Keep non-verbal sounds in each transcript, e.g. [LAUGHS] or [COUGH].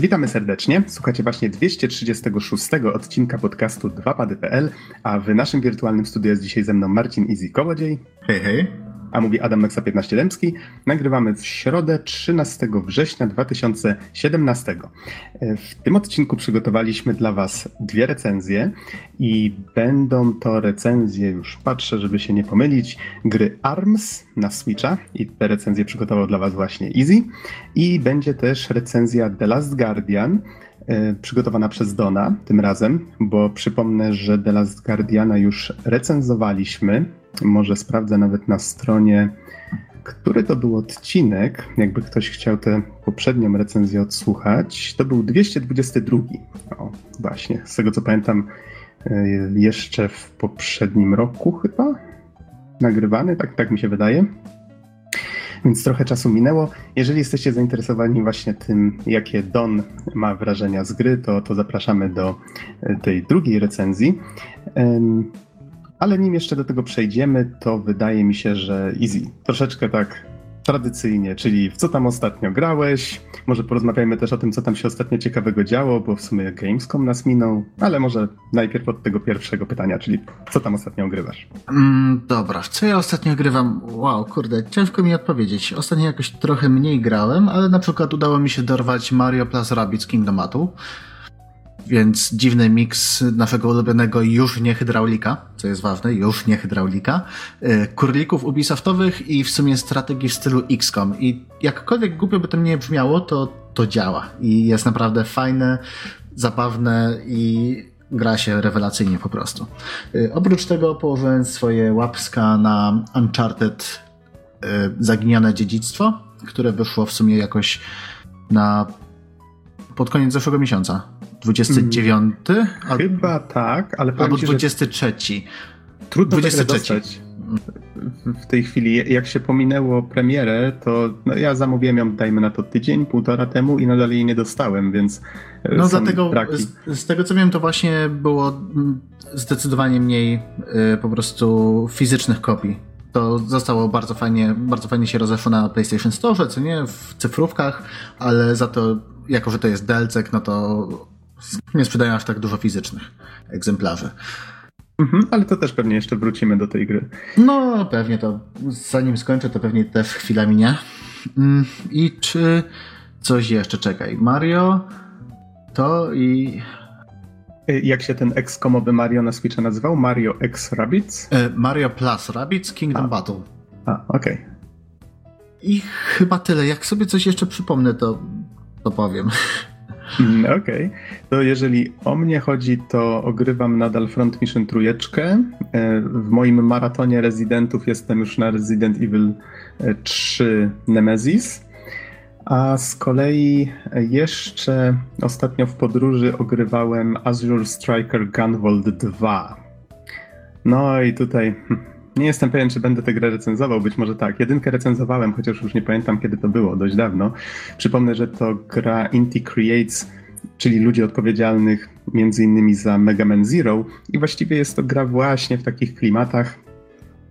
Witamy serdecznie. Słuchacie właśnie 236 odcinka podcastu 2pady.pl, a w naszym wirtualnym studiu jest dzisiaj ze mną Marcin Easy Kołodziej. Hej, hej. A mówi Adam Nexa 15 Dębski. Nagrywamy w środę 13 września 2017. W tym odcinku przygotowaliśmy dla Was dwie recenzje i będą to recenzje, już patrzę, żeby się nie pomylić, gry ARMS na Switcha i te recenzje przygotował dla Was właśnie Easy. I będzie też recenzja The Last Guardian, e, przygotowana przez Dona tym razem, bo przypomnę, że The Last Guardiana już recenzowaliśmy. Może sprawdzę nawet na stronie, który to był odcinek. Jakby ktoś chciał tę poprzednią recenzję odsłuchać, to był 222. O, właśnie, z tego co pamiętam, e, jeszcze w poprzednim roku chyba nagrywany, tak, tak mi się wydaje więc trochę czasu minęło. Jeżeli jesteście zainteresowani właśnie tym, jakie Don ma wrażenia z gry, to, to zapraszamy do e, tej drugiej recenzji. Ale nim jeszcze do tego przejdziemy, to wydaje mi się, że easy. Troszeczkę tak tradycyjnie, czyli w co tam ostatnio grałeś. Może porozmawiajmy też o tym, co tam się ostatnio ciekawego działo, bo w sumie Gamescom nas minął, ale może najpierw od tego pierwszego pytania, czyli co tam ostatnio grywasz? Mm, dobra, co ja ostatnio grywam? Wow, kurde, ciężko mi odpowiedzieć. Ostatnio jakoś trochę mniej grałem, ale na przykład udało mi się dorwać Mario plus Rabbids Kingdomatu więc dziwny miks naszego ulubionego już nie hydraulika, co jest ważne, już nie hydraulika, y, kurlików Ubisoftowych i w sumie strategii w stylu XCOM. I jakkolwiek głupio by to nie brzmiało, to to działa i jest naprawdę fajne, zabawne i gra się rewelacyjnie po prostu. Y, oprócz tego położyłem swoje łapska na Uncharted y, Zaginione Dziedzictwo, które wyszło w sumie jakoś na pod koniec zeszłego miesiąca. 29? Chyba tak, ale Albo 23. Trudno 23. W tej chwili, jak się pominęło premierę, to no ja zamówiłem ją, dajmy na to tydzień, półtora temu i nadal jej nie dostałem, więc. E, no dlatego, z, z, tego co wiem, to właśnie było zdecydowanie mniej y, po prostu fizycznych kopii. To zostało bardzo fajnie, bardzo fajnie się rozeszło na PlayStation Store, co nie, w cyfrówkach, ale za to, jako że to jest delcek, no to nie sprzedają aż tak dużo fizycznych egzemplarzy. Mhm, ale to też pewnie jeszcze wrócimy do tej gry. No, pewnie to. Zanim skończę, to pewnie też chwila minie. Mm, I czy coś jeszcze czekaj? Mario to i. E, jak się ten X-komowy Mario na Switcha nazywał? Mario X Rabbids? E, Mario Plus Rabbids Kingdom A. Battle. A, okej. Okay. I chyba tyle. Jak sobie coś jeszcze przypomnę, to, to powiem. Mm, okej. Okay. To jeżeli o mnie chodzi, to ogrywam nadal Front Mission trójeczkę. E, w moim maratonie rezydentów jestem już na Resident Evil 3 e, Nemesis. A z kolei jeszcze ostatnio w podróży ogrywałem Azure Striker Gunvolt 2. No i tutaj hm, nie jestem pewien, czy będę tę grę recenzował, być może tak. Jedynkę recenzowałem, chociaż już nie pamiętam, kiedy to było, dość dawno. Przypomnę, że to gra Inti Creates, czyli ludzi odpowiedzialnych między innymi za Mega Man Zero i właściwie jest to gra właśnie w takich klimatach.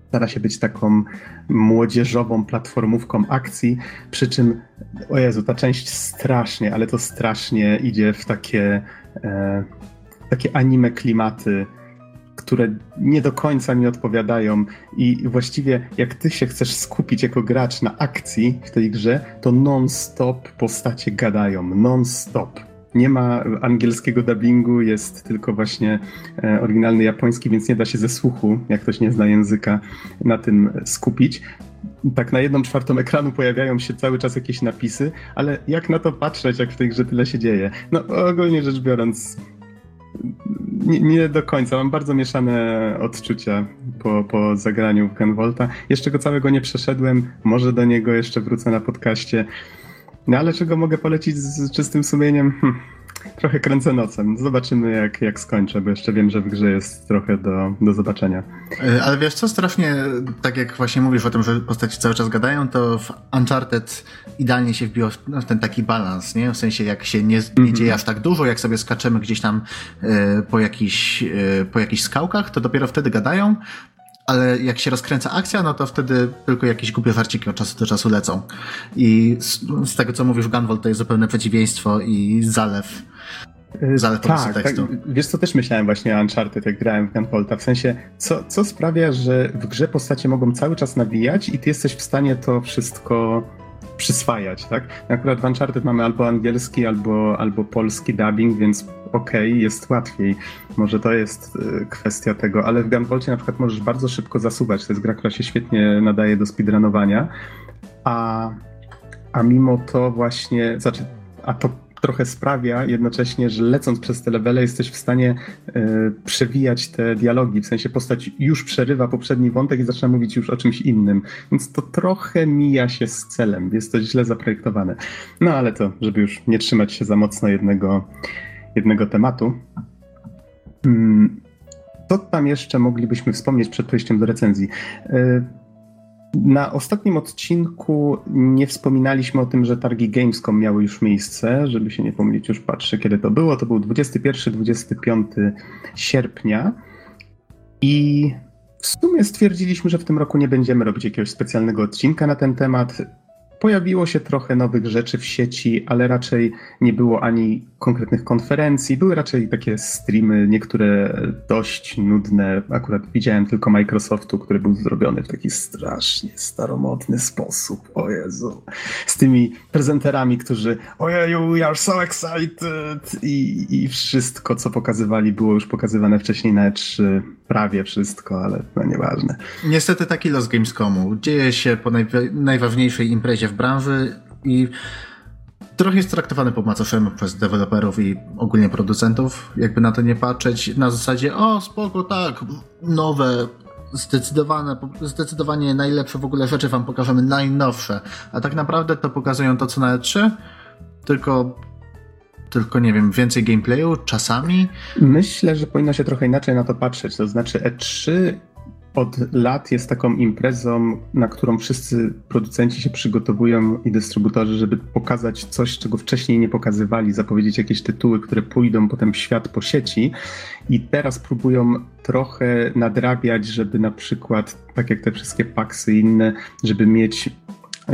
Stara się być taką młodzieżową platformówką akcji, przy czym, o Jezu, ta część strasznie, ale to strasznie idzie w takie, e, takie anime klimaty, które nie do końca mi odpowiadają i właściwie jak ty się chcesz skupić jako gracz na akcji w tej grze, to non-stop postacie gadają, non-stop. Nie ma angielskiego dubbingu, jest tylko właśnie e, oryginalny japoński, więc nie da się ze słuchu, jak ktoś nie zna języka, na tym skupić. Tak na jedną czwartą ekranu pojawiają się cały czas jakieś napisy, ale jak na to patrzeć, jak w tej grze tyle się dzieje? No ogólnie rzecz biorąc, nie, do końca. Mam bardzo mieszane odczucia po, po zagraniu w Gunvolta. Jeszcze go całego nie przeszedłem. Może do niego jeszcze wrócę na podcaście. No ale czego mogę polecić z czystym sumieniem? Hm trochę kręcę nocem. Zobaczymy, jak, jak skończę, bo jeszcze wiem, że w grze jest trochę do, do zobaczenia. E, ale wiesz co, strasznie, tak jak właśnie mówisz o tym, że postaci cały czas gadają, to w Uncharted idealnie się wbiło w ten taki balans, nie? W sensie, jak się nie, nie -hmm. dzieje aż tak dużo, jak sobie skaczemy gdzieś tam e, po, jakichś, e, po jakichś skałkach, to dopiero wtedy gadają, ale jak się rozkręca akcja, no to wtedy tylko jakieś głupie warciki od czasu do czasu lecą. I z, z tego, co mówisz, Gunvolt to jest zupełne przeciwieństwo i zalew. Zalew tak, tekstu. Tak, wiesz co, też myślałem właśnie o Uncharted, jak grałem w Gunvolta, w sensie, co, co sprawia, że w grze postacie mogą cały czas nawijać i ty jesteś w stanie to wszystko przyswajać, tak? Akurat w Uncharted mamy albo angielski, albo, albo polski dubbing, więc okej, okay, jest łatwiej. Może to jest y, kwestia tego, ale w Gunvolcie na przykład możesz bardzo szybko zasuwać. To jest gra, która się świetnie nadaje do speedrunowania, a, a mimo to właśnie, znaczy, a to trochę sprawia jednocześnie, że lecąc przez te levele jesteś w stanie e, przewijać te dialogi, w sensie postać już przerywa poprzedni wątek i zaczyna mówić już o czymś innym, więc to trochę mija się z celem, jest to źle zaprojektowane. No ale to, żeby już nie trzymać się za mocno jednego, jednego tematu. Hmm, co tam jeszcze moglibyśmy wspomnieć przed przejściem do recenzji? E, na ostatnim odcinku nie wspominaliśmy o tym, że targi Gamescom miały już miejsce, żeby się nie pomylić, już patrzę kiedy to było. To był 21-25 sierpnia i w sumie stwierdziliśmy, że w tym roku nie będziemy robić jakiegoś specjalnego odcinka na ten temat. Pojawiło się trochę nowych rzeczy w sieci, ale raczej nie było ani konkretnych konferencji. Były raczej takie streamy, niektóre dość nudne. Akurat widziałem tylko Microsoftu, który był zrobiony w taki strasznie staromodny sposób. O Jezu. Z tymi prezenterami, którzy ojeju, we are so excited! I, I wszystko, co pokazywali, było już pokazywane wcześniej na E3. Prawie wszystko, ale no nieważne. Niestety taki los Gamescomu. Dzieje się po najważniejszej imprezie w branży i trochę jest traktowany po macoszemu przez deweloperów i ogólnie producentów, jakby na to nie patrzeć, na zasadzie o spoko, tak, nowe, zdecydowane, zdecydowanie najlepsze w ogóle rzeczy wam pokażemy, najnowsze, a tak naprawdę to pokazują to co na E3, tylko tylko nie wiem, więcej gameplayu czasami? Myślę, że powinno się trochę inaczej na to patrzeć. To znaczy, E3 od lat jest taką imprezą, na którą wszyscy producenci się przygotowują i dystrybutorzy, żeby pokazać coś, czego wcześniej nie pokazywali, zapowiedzieć jakieś tytuły, które pójdą potem w świat po sieci. I teraz próbują trochę nadrabiać, żeby na przykład, tak jak te wszystkie paksy inne, żeby mieć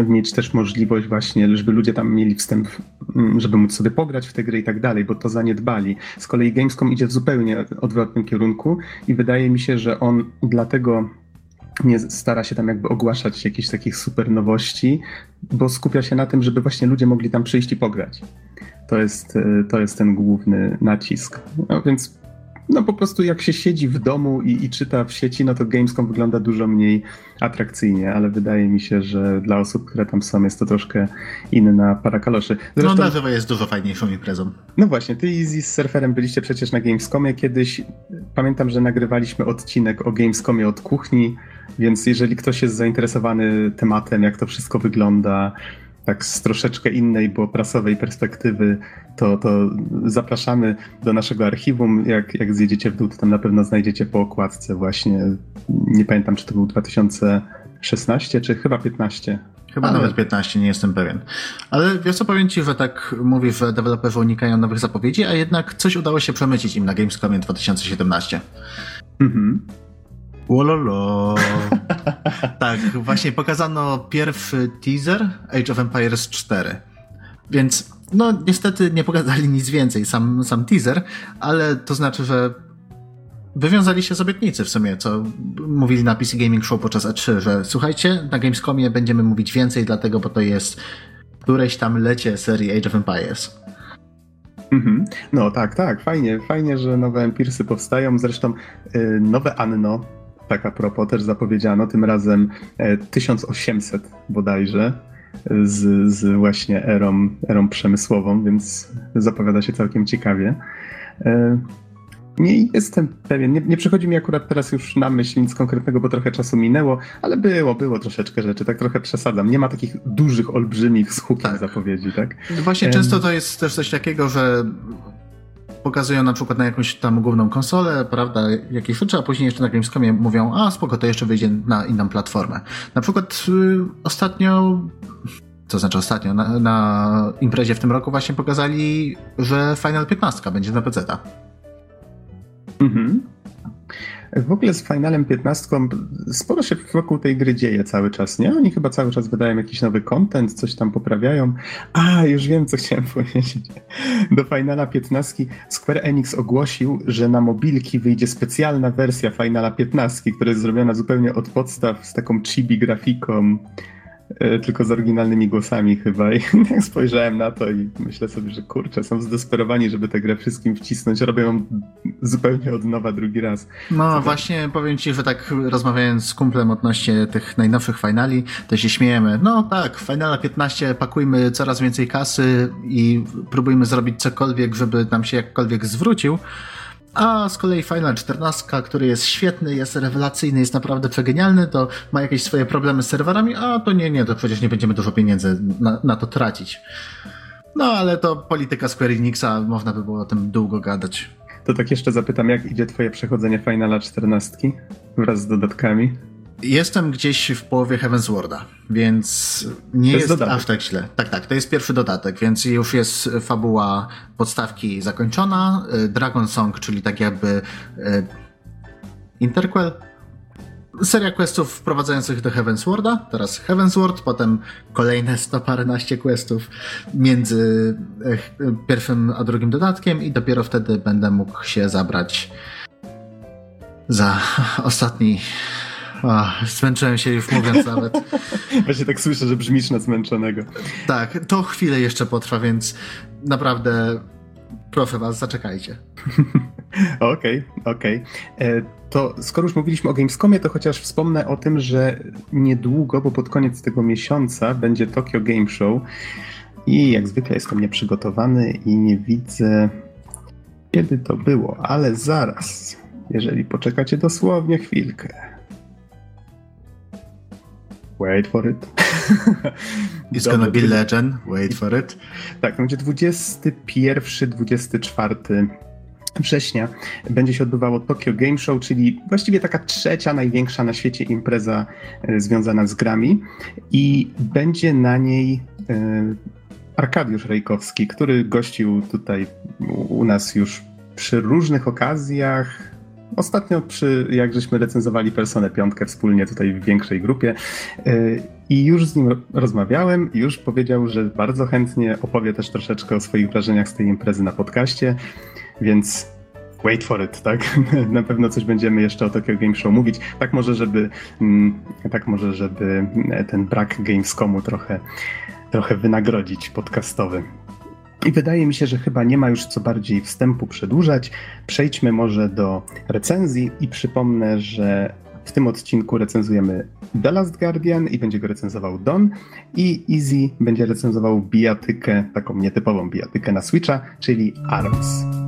mieć też możliwość właśnie, żeby ludzie tam mieli wstęp, mm, żeby móc sobie pograć w te gry i tak dalej, bo to zaniedbali. Z kolei Gamescom idzie w zupełnie odwrotnym kierunku i wydaje mi się, że on dlatego nie stara się tam jakby ogłaszać jakichś takich super nowości, bo skupia się na tym, żeby właśnie ludzie mogli tam przyjść i pograć. To jest, e, to jest ten główny nacisk. No więc no po prostu jak się siedzi w domu i, i, czyta w sieci, no to Gamescom wygląda dużo mniej atrakcyjnie, ale wydaje mi się, że dla osób, które tam są, jest to troszkę inna para kaloszy. No, Zresztą, no na żywo jest dużo fajniejszą imprezą. No właśnie, ty i z Surferem byliście przecież na Gamescomie kiedyś. Pamiętam, że nagrywaliśmy odcinek o Gamescomie od kuchni, więc jeżeli ktoś jest zainteresowany tematem, jak to wszystko wygląda, tak z troszeczkę innej, bo prasowej perspektywy, to, to zapraszamy do naszego archiwum. Jak, jak zjedziecie w dół, to tam na pewno znajdziecie po okładce właśnie, nie pamiętam, czy to był 2016, czy chyba 15. Chyba Ale... nawet 15, nie jestem pewien. Ale wiesz co, powiem ci, że tak mówisz, że deweloperzy unikają nowych zapowiedzi, a jednak coś udało się przemycić im na Gamescomie 2017. Mhm. Wololo. [LAUGHS] tak, właśnie pokazano pierwszy teaser Age of Empires 4. Więc, no, niestety nie pokazali nic więcej, sam, sam teaser, ale to znaczy, że wywiązali się z obietnicy w sumie, co mówili na PC Gaming Show podczas E3, że słuchajcie, na Gamescomie będziemy mówić więcej, dlatego, bo to jest któreś tam lecie serii Age of Empires. Mhm. No tak, tak, fajnie, fajnie, że nowe Empirsy powstają. Zresztą yy, nowe Anno tak a propos, też zapowiedziano, tym razem 1800 e, bodajże, z, z właśnie erą, erą przemysłową, więc zapowiada się całkiem ciekawie. E, nie jestem pewien, nie, nie przychodzi mi akurat teraz już na myśl nic konkretnego, bo trochę czasu minęło, ale było, było troszeczkę rzeczy, tak trochę przesadzam. Nie ma takich dużych, olbrzymich z tak. zapowiedzi, tak? Właśnie często to jest też coś takiego, że pokazują na przykład na jakąś tam główną konsolę, prawda, jakieś rzeczy, a później jeszcze na Gamescomie mówią, a spoko, to jeszcze wyjdzie na inną platformę. Na przykład y, ostatnio, co znaczy ostatnio, na, na, imprezie w tym roku właśnie pokazali, że Final 15 będzie na PC. Mhm. W ogóle z Finalem 15 sporo się wokół tej gry dzieje cały czas, nie? Oni chyba cały czas wydają jakiś nowy content, coś tam poprawiają. A, już wiem, co chciałem [LAUGHS] powiedzieć. Do Finala 15 Square Enix ogłosił, że na mobilki wyjdzie specjalna wersja Finala 15, która jest zrobiona zupełnie od podstaw z taką chibi grafiką tylko z oryginalnymi głosami chyba. I [LAUGHS] jak spojrzałem na to i myślę sobie, że kurczę, są zdesperowani, żeby tę grę wszystkim wcisnąć. Robią ją zupełnie od nowa drugi raz. No właśnie, powiem ci, że tak rozmawiając z kumplem odnośnie tych najnowszych finali, to się śmiejemy. No tak, Finala 15 pakujmy coraz więcej kasy i próbujmy zrobić cokolwiek, żeby nam się jakkolwiek zwrócił. A z kolei Final 14, który jest świetny, jest rewelacyjny, jest naprawdę przegenialny, to ma jakieś swoje problemy z serwerami, a to nie, nie, to przecież nie będziemy dużo pieniędzy na, na to tracić. No ale to polityka Square Enixa, można by było o tym długo gadać. To tak jeszcze zapytam, jak idzie twoje przechodzenie Finala 14 wraz z dodatkami? Jestem gdzieś w połowie Heavensworda, więc nie jest, jest aż tak źle. Tak, tak, to jest pierwszy dodatek, więc już jest fabuła podstawki zakończona. Y, Dragon Song, czyli tak jakby y, Interquel. Seria questów wprowadzających do Heavensworda, teraz Heavensward, potem kolejne 100 paręnaście questów między y, pierwszym a drugim dodatkiem i dopiero wtedy będę mógł się zabrać za [LAUGHS] ostatni Ach, zmęczyłem się już mówiąc nawet. [LAUGHS] Właśnie tak słyszę, że brzmisz na zmęczonego. Tak, to chwilę jeszcze potrwa, więc naprawdę proszę was, zaczekajcie. [LAUGHS] Okej, okej. Okay, okay. To skoro już mówiliśmy o Gamescomie, to chociaż wspomnę o tym, że niedługo, bo pod koniec tego miesiąca będzie Tokyo Game Show i jak zwykle jestem nieprzygotowany i nie widzę kiedy to było, ale zaraz, jeżeli poczekacie dosłownie chwilkę. Wait for it. [LAUGHS] It's gonna be legend. Wait for it. Tak, to będzie 21-24 września będzie się odbywało Tokyo Game Show, czyli właściwie taka trzecia największa na świecie impreza e, związana z grami i będzie na niej e, Arkadiusz Rejkowski, który gościł tutaj u nas już przy różnych okazjach, Ostatnio przy, jak żeśmy recenzowali Personę Piątkę wspólnie tutaj w większej grupie yy, i już z nim rozmawiałem już powiedział, że bardzo chętnie opowie też troszeczkę o swoich wrażeniach z tej imprezy na podcaście, więc wait for it, tak? [LAUGHS] Na pewno coś będziemy jeszcze o Tokyo Game Show mówić. Tak może, żeby mm, tak może, żeby ten brak Gamescomu trochę, trochę wynagrodzić podcastowy. I wydaje mi się, że chyba nie ma już co bardziej wstępu przedłużać. Przejdźmy może do recenzji i przypomnę, że w tym odcinku recenzujemy The Last Guardian i będzie go recenzował Don i Easy będzie recenzował bijatykę, taką nietypową bijatykę na Switcha, czyli ARMS.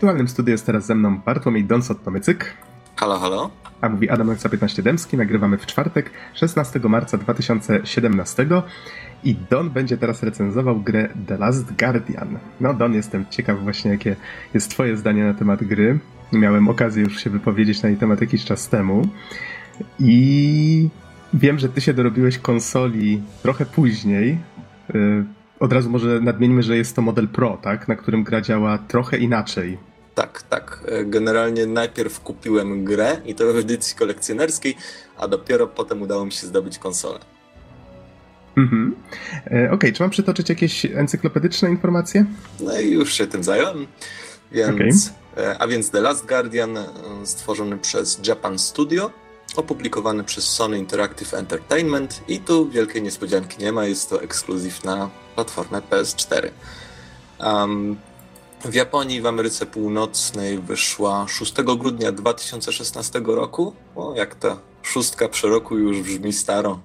Wirtualnym studiu jest teraz ze mną Bartłomiej Donsot-Tomycyk. Halo, halo. A mówi Adam Ojca 15 Dębski. Nagrywamy w czwartek, 16 marca 2017 i Don będzie teraz recenzował grę The Last Guardian. No Don, jestem ciekaw właśnie jakie jest twoje zdanie na temat gry. Miałem okazję już się wypowiedzieć na jej temat jakiś czas temu i wiem, że ty się dorobiłeś konsoli trochę później, y, od razu może nadmieńmy, że jest to model Pro, tak? Na którym gra działa trochę inaczej. Tak, tak. Generalnie najpierw kupiłem grę i to w edycji kolekcjonerskiej, a dopiero potem udało mi się zdobyć konsolę. Mhm. E, Okej, okay. czy mam przytoczyć jakieś encyklopedyczne informacje? No i już się tym zająłem. Więc, okay. A więc The Last Guardian e, stworzony przez Japan Studio opublikowany przez Sony Interactive Entertainment i tu wielkiej niespodzianki nie ma, jest to ekskluzyw na platformę PS4. Um, w Japonii w Ameryce Północnej wyszła 6 grudnia 2016 roku. O, jak ta szóstka przy roku już brzmi staro.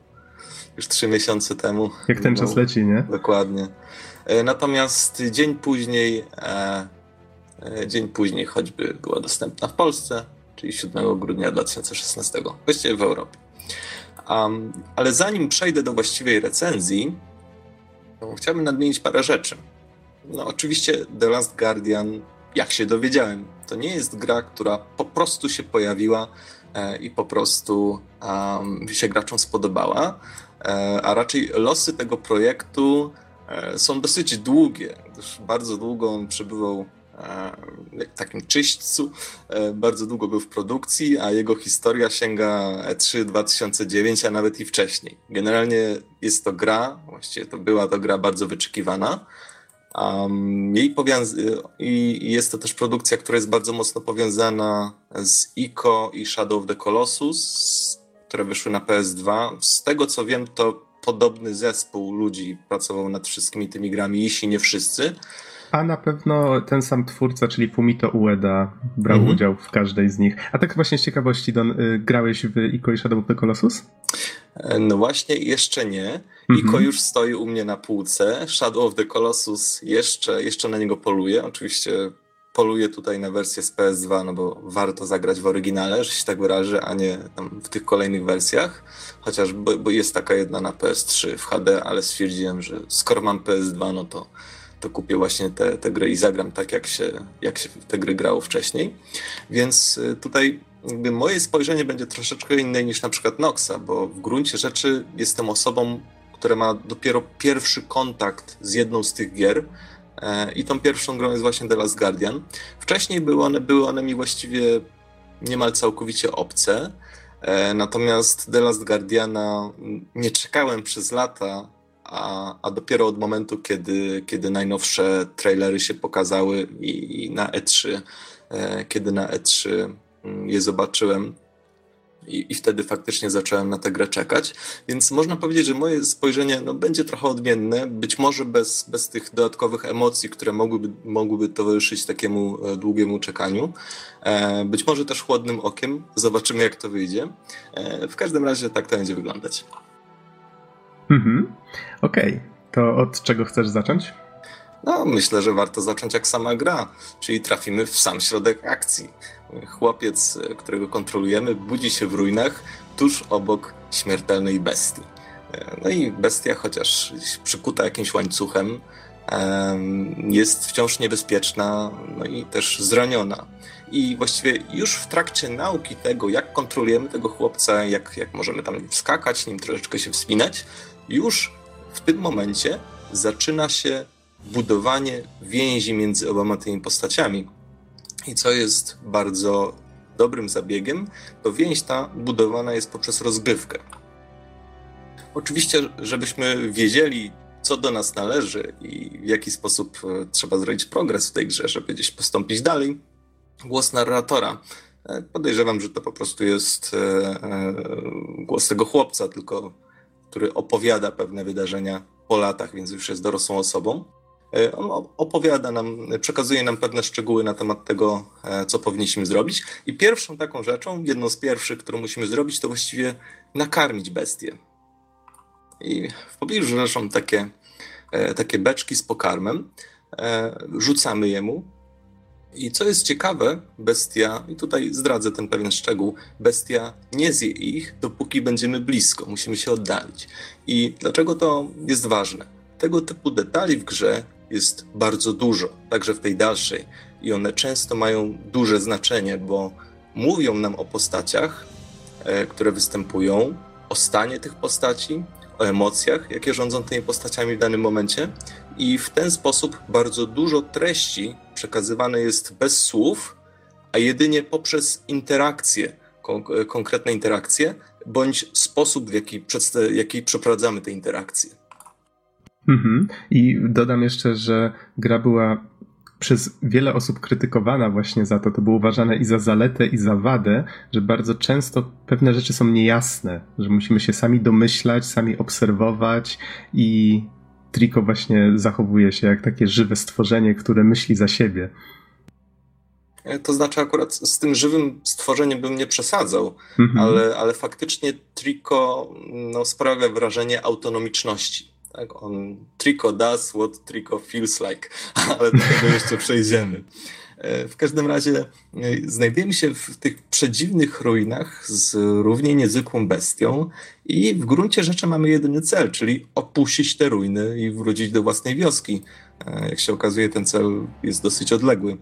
Już trzy miesiące temu. Jak ten no, czas leci, nie? Dokładnie. E, natomiast dzień później e, dzień później choćby była dostępna w Polsce, czyli 7 grudnia 2016, właściwie w Europie. Um, ale zanim przejdę do właściwej recenzji, chciałbym nadmienić parę rzeczy. No, oczywiście The Last Guardian, jak się dowiedziałem, to nie jest gra, która po prostu się pojawiła e, i po prostu się graczom spodobała, e, a raczej losy tego projektu e, są dosyć długie, gdyż bardzo długo on przebywał w takim czyśćcu, bardzo długo był w produkcji, a jego historia sięga E3 2009, a nawet i wcześniej. Generalnie jest to gra, właściwie to była to gra bardzo wyczekiwana, Um, jej I jest to też produkcja, która jest bardzo mocno powiązana z ICO i Shadow of the Colossus, które wyszły na PS2. Z tego co wiem, to podobny zespół ludzi pracował nad wszystkimi tymi grami, jeśli nie wszyscy. A na pewno ten sam twórca, czyli Fumito Ueda, brał mhm. udział w każdej z nich. A tak właśnie z ciekawości, Don, y, grałeś w Ico i Shadow of the Colossus? E, no właśnie, jeszcze nie. Mhm. Ico już stoi u mnie na półce. Shadow of the Colossus jeszcze, jeszcze na niego poluje. Oczywiście poluję tutaj na wersję z PS2, no bo warto zagrać w oryginale, że się tak wyrażę, a nie w tych kolejnych wersjach. Chociaż bo, bo jest taka jedna na PS3 w HD, ale stwierdziłem, że skoro mam PS2, no to to kupię właśnie te, te gry i zagram tak, jak się, jak się te gry grało wcześniej. Więc y, tutaj moje spojrzenie będzie troszeczkę inne niż na przykład Noxa, bo w gruncie rzeczy jestem osobą, która ma dopiero pierwszy kontakt z jedną z tych gier. E, I tą pierwszą grą jest właśnie The Last Guardian. Wcześniej były one, były one mi właściwie niemal całkowicie obce. E, natomiast The Last Guardiana nie czekałem przez lata a, a dopiero od momentu, kiedy, kiedy najnowsze trailery się pokazały i, i na E3, e, kiedy na E3 mm, je zobaczyłem, i, I, wtedy faktycznie zacząłem na tę grę czekać. Więc można powiedzieć, że moje spojrzenie no, będzie trochę odmienne, być może bez, bez tych dodatkowych emocji, które mogłyby, mogłyby towarzyszyć takiemu e, długiemu czekaniu. E, być może też chłodnym okiem. Zobaczymy, jak to wyjdzie. E, w każdym razie tak to będzie wyglądać. Mhm. Okej, okay. to od czego chcesz zacząć? No, myślę, że warto zacząć jak sama gra, czyli trafimy w sam środek akcji. Chłopiec, którego kontrolujemy, budzi się w ruinach tuż obok śmiertelnej bestii. No i bestia, chociaż przykuta jakimś łańcuchem, jest wciąż niebezpieczna, no i też zraniona. I właściwie już w trakcie nauki tego, jak kontrolujemy tego chłopca, jak, jak możemy tam skakać, nim troszeczkę się wspinać, już w tym momencie zaczyna się budowanie więzi między oboma tymi postaciami. I co jest bardzo dobrym zabiegiem, to więź ta budowana jest poprzez rozgrywkę. Oczywiście, żebyśmy wiedzieli, co do nas należy i w jaki sposób e, trzeba zrobić progres w tej grze, żeby gdzieś postąpić dalej, głos narratora. E, podejrzewam, że to po prostu jest e, głos tego chłopca, tylko który opowiada pewne wydarzenia po latach, więc już jest dorosłą osobą. E, on opowiada nam, przekazuje nam pewne szczegóły na temat tego, e, co powinniśmy zrobić. I pierwszą taką rzeczą, jedną z pierwszych, którą musimy zrobić, to właściwie nakarmić bestię. I w pobliżu leżą takie, e, takie beczki z pokarmem. Rzucamy jemu, i co jest ciekawe, bestia, i tutaj zdradzę ten pewien szczegół, bestia nie zje ich, dopóki będziemy blisko, musimy się oddalić. I dlaczego to jest ważne? Tego typu detali w grze jest bardzo dużo, także w tej dalszej. I one często mają duże znaczenie, bo mówią nam o postaciach, e, które występują, o stanie tych postaci, o emocjach, jakie rządzą tymi postaciami w danym momencie. I w ten sposób bardzo dużo treści przekazywane jest bez słów, a jedynie poprzez interakcje, konkretne interakcje, bądź sposób, w jaki, jaki przeprowadzamy te interakcje. Mhm. I dodam jeszcze, że gra była przez wiele osób krytykowana właśnie za to. To było uważane i za zaletę, i za wadę, że bardzo często pewne rzeczy są niejasne, że musimy się sami domyślać, sami obserwować i Trico właśnie zachowuje się jak takie żywe stworzenie, które myśli za siebie. E, to znaczy, akurat z tym żywym stworzeniem bym nie przesadzał, mhm. ale, ale faktycznie Trico no, sprawia wrażenie autonomiczności. Tak? On Trico does what Trico feels like, [LAUGHS] ale do tego jeszcze przejdziemy. E, w każdym razie e, znajdujemy się w tych przedziwnych ruinach z równie niezwykłą bestią i w gruncie rzeczy mamy jedyny cel, czyli opuścić te ruiny i wrócić do własnej wioski. E, jak się okazuje, ten cel jest dosyć odległy.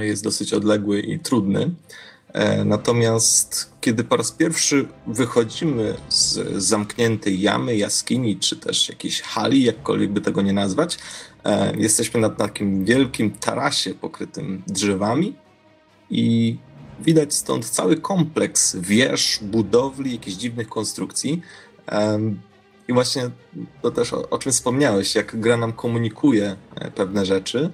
Jest dosyć odległy i trudny. E, natomiast kiedy po raz pierwszy wychodzimy z zamkniętej jamy, jaskini, czy też jakiejś hali, jakkolwiek by tego nie nazwać, e, jesteśmy na takim wielkim tarasie pokrytym drzewami i widać stąd cały kompleks wież, budowli, jakichś dziwnych konstrukcji. I właśnie to też o, o czym wspomniałeś, jak gra nam komunikuje e, pewne rzeczy.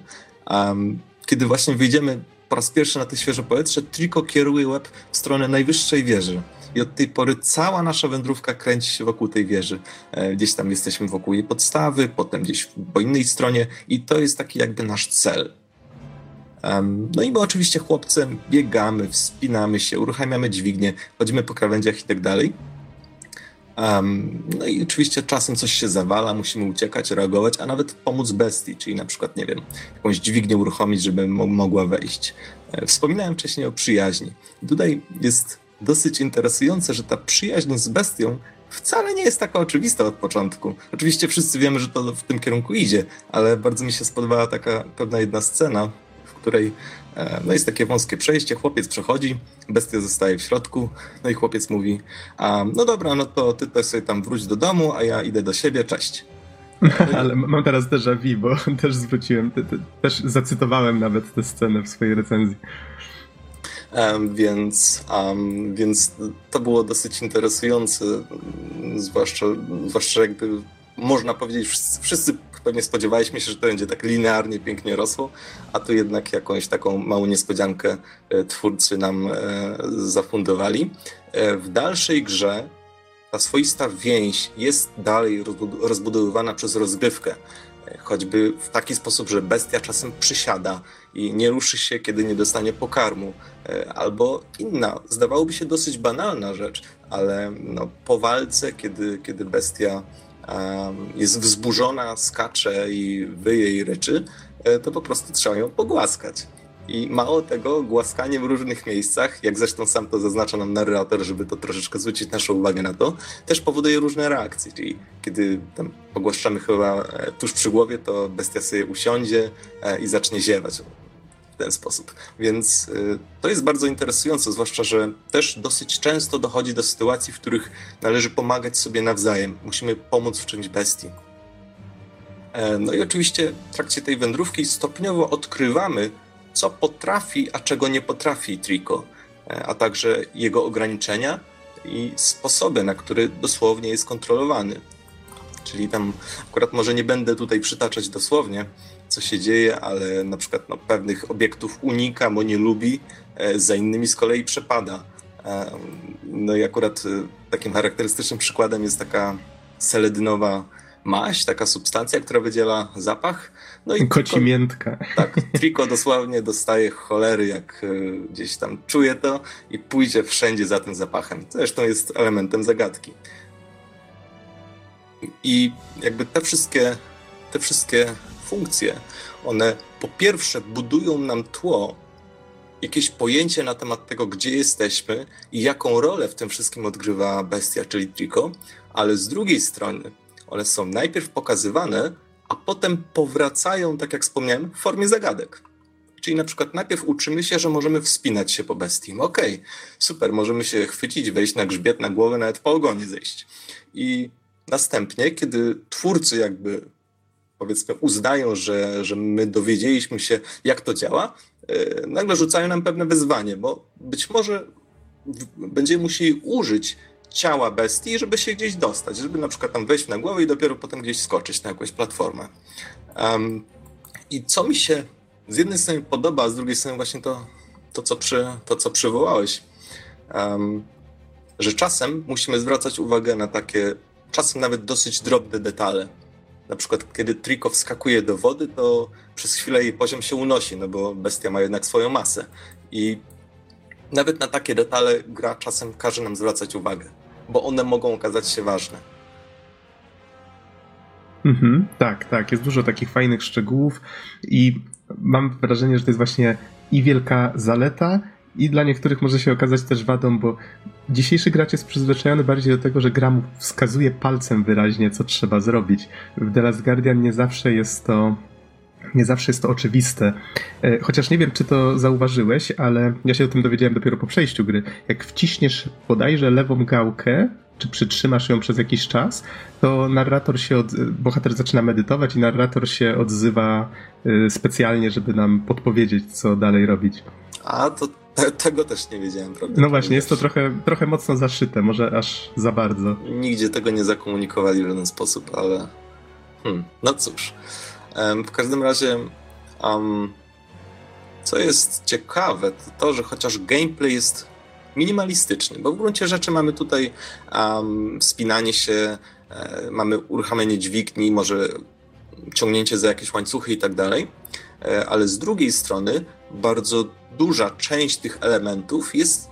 Kiedy właśnie wyjdziemy po raz pierwszy na te świeże powietrze, Triko kieruje łeb w stronę najwyższej wieży. I od tej pory cała nasza wędrówka kręci się wokół tej wieży. E, gdzieś tam jesteśmy wokół jej podstawy, potem gdzieś po innej stronie, i to jest taki jakby nasz cel. no i my oczywiście chłopcem biegamy, wspinamy się, uruchamiamy dźwignię, chodzimy po krawędziach i tak dalej. No i oczywiście czasem coś się zawala, musimy uciekać, reagować, a nawet pomóc bestii, czyli na przykład, nie wiem, jakąś dźwignię uruchomić, żeby mogła wejść. E, wspominałem wcześniej o przyjaźni. Tutaj jest dosyć interesujące, że ta przyjaźń z bestią wcale nie jest taka oczywista od początku. Oczywiście wszyscy wiemy, że to w tym kierunku idzie, ale bardzo mi się spodobała taka pewna jedna scena, w której E, no jest takie wąskie przejście, chłopiec przechodzi, bestia zostaje w środku, no i chłopiec mówi, a, no dobra, no to ty też sobie tam wróć do domu, a ja idę do siebie, cześć. [LAUGHS] Ale mam teraz déjà vu, bo [LAUGHS] też zwróciłem, te, te, też zacytowałem nawet tę scenę w swojej recenzji. Więc, więc to było dosyć interesujące, zwłaszcza, zwłaszcza jakby można powiedzieć, wszyscy pewnie spodziewaliśmy się, że to będzie tak linearnie pięknie rosło, a tu jednak jakąś taką małą niespodziankę e, twórcy nam e, zafundowali. E, w dalszej grze ta swoista więź jest dalej rozbudowywana przez rozgrywkę. Choćby w taki sposób, że bestia czasem przysiada i nie ruszy się, kiedy nie dostanie pokarmu. Albo inna, zdawałoby się dosyć banalna rzecz, ale no, po walce, kiedy, kiedy bestia jest wzburzona, skacze i wyje i ryczy, e, to po prostu trzeba ją pogłaskać. I mało tego, głaskanie w różnych miejscach, jak zresztą sam to zaznacza nam narrator, żeby to troszeczkę zwrócić naszą uwagę na to, też powoduje różne reakcje. Czyli kiedy tam pogłaszczamy chyba e, tuż przy głowie, to bestia sobie usiądzie e, i zacznie ziewać w ten sposób. Więc y, to jest bardzo interesujące, zwłaszcza, że też dosyć często dochodzi do sytuacji, w których należy pomagać sobie nawzajem. Musimy pomóc w czymś bestii. E, no i oczywiście w trakcie tej wędrówki stopniowo odkrywamy, co potrafi, a czego nie potrafi Trico, e, a także jego ograniczenia i sposoby, na które dosłownie jest kontrolowany. Czyli tam akurat może nie będę tutaj przytaczać dosłownie, co się dzieje, ale na przykład no, pewnych obiektów unika, bo nie lubi, e, za innymi z kolei przepada. E, no i akurat e, takim charakterystycznym przykładem jest taka seledynowa maść, taka substancja, która wydziela zapach. No i Kocimiętka. Tak, Triko dosłownie dostaje cholery, jak gdzieś tam czuje to i pójdzie wszędzie za tym zapachem. Zresztą jest elementem zagadki. I jakby te wszystkie, te wszystkie funkcje, one po pierwsze budują nam tło, jakieś pojęcie na temat tego, gdzie jesteśmy i jaką rolę w tym wszystkim odgrywa bestia, czyli Trico, ale z drugiej strony one są najpierw pokazywane, a potem powracają, tak jak wspomniałem, w formie zagadek. Czyli na przykład najpierw uczymy się, że możemy wspinać się po bestii. Okej, okay, super, możemy się chwycić, wejść na grzbiet, na głowę, nawet po ogonie zejść. I następnie, kiedy twórcy jakby powiedzmy uznają, że, że my dowiedzieliśmy się, jak to działa, e, nagle rzucają nam pewne wyzwanie, bo być może będziemy musieli użyć ciała bestii, żeby się gdzieś dostać, żeby na przykład tam wejść na głowę i dopiero potem gdzieś skoczyć na jakąś platformę. Um, I co mi się z jednej strony podoba, a z drugiej strony właśnie to, to, co, przy, to co przywołałeś, um, że czasem musimy zwracać uwagę na takie, czasem nawet dosyć drobne detale na przykład kiedy Trico wskakuje do wody, to przez chwilę jej poziom się unosi, no bo bestia ma jednak swoją masę. I nawet na takie detale gra czasem każe nam zwracać uwagę, bo one mogą okazać się ważne. Mhm, tak, tak. Jest dużo takich fajnych szczegółów i mam wrażenie, że to jest właśnie i wielka zaleta, i dla niektórych może się okazać też wadą, bo dzisiejszy gracz jest przyzwyczajony bardziej do tego, że gra mu wskazuje palcem wyraźnie, co trzeba zrobić. W The Last Guardian nie zawsze jest to nie zawsze jest to oczywiste. E, chociaż nie wiem, czy to zauważyłeś, ale ja się o tym dowiedziałem dopiero po przejściu gry. Jak wciśniesz bodajże lewą gałkę, czy przytrzymasz ją przez jakiś czas, to narrator się, od, bohater zaczyna medytować i narrator się odzywa e, specjalnie, żeby nam podpowiedzieć, co dalej robić. A, to tego też nie wiedziałem, prawda? No właśnie, jest to trochę, trochę mocno zaszyte, może aż za bardzo. Nigdzie tego nie zakomunikowali w żaden sposób, ale. Hmm, no cóż. W każdym razie, um, co jest ciekawe, to to, że chociaż gameplay jest minimalistyczny, bo w gruncie rzeczy mamy tutaj um, wspinanie się, e, mamy uruchamianie dźwigni, może ciągnięcie za jakieś łańcuchy i tak dalej, e, ale z drugiej strony bardzo duża część tych elementów jest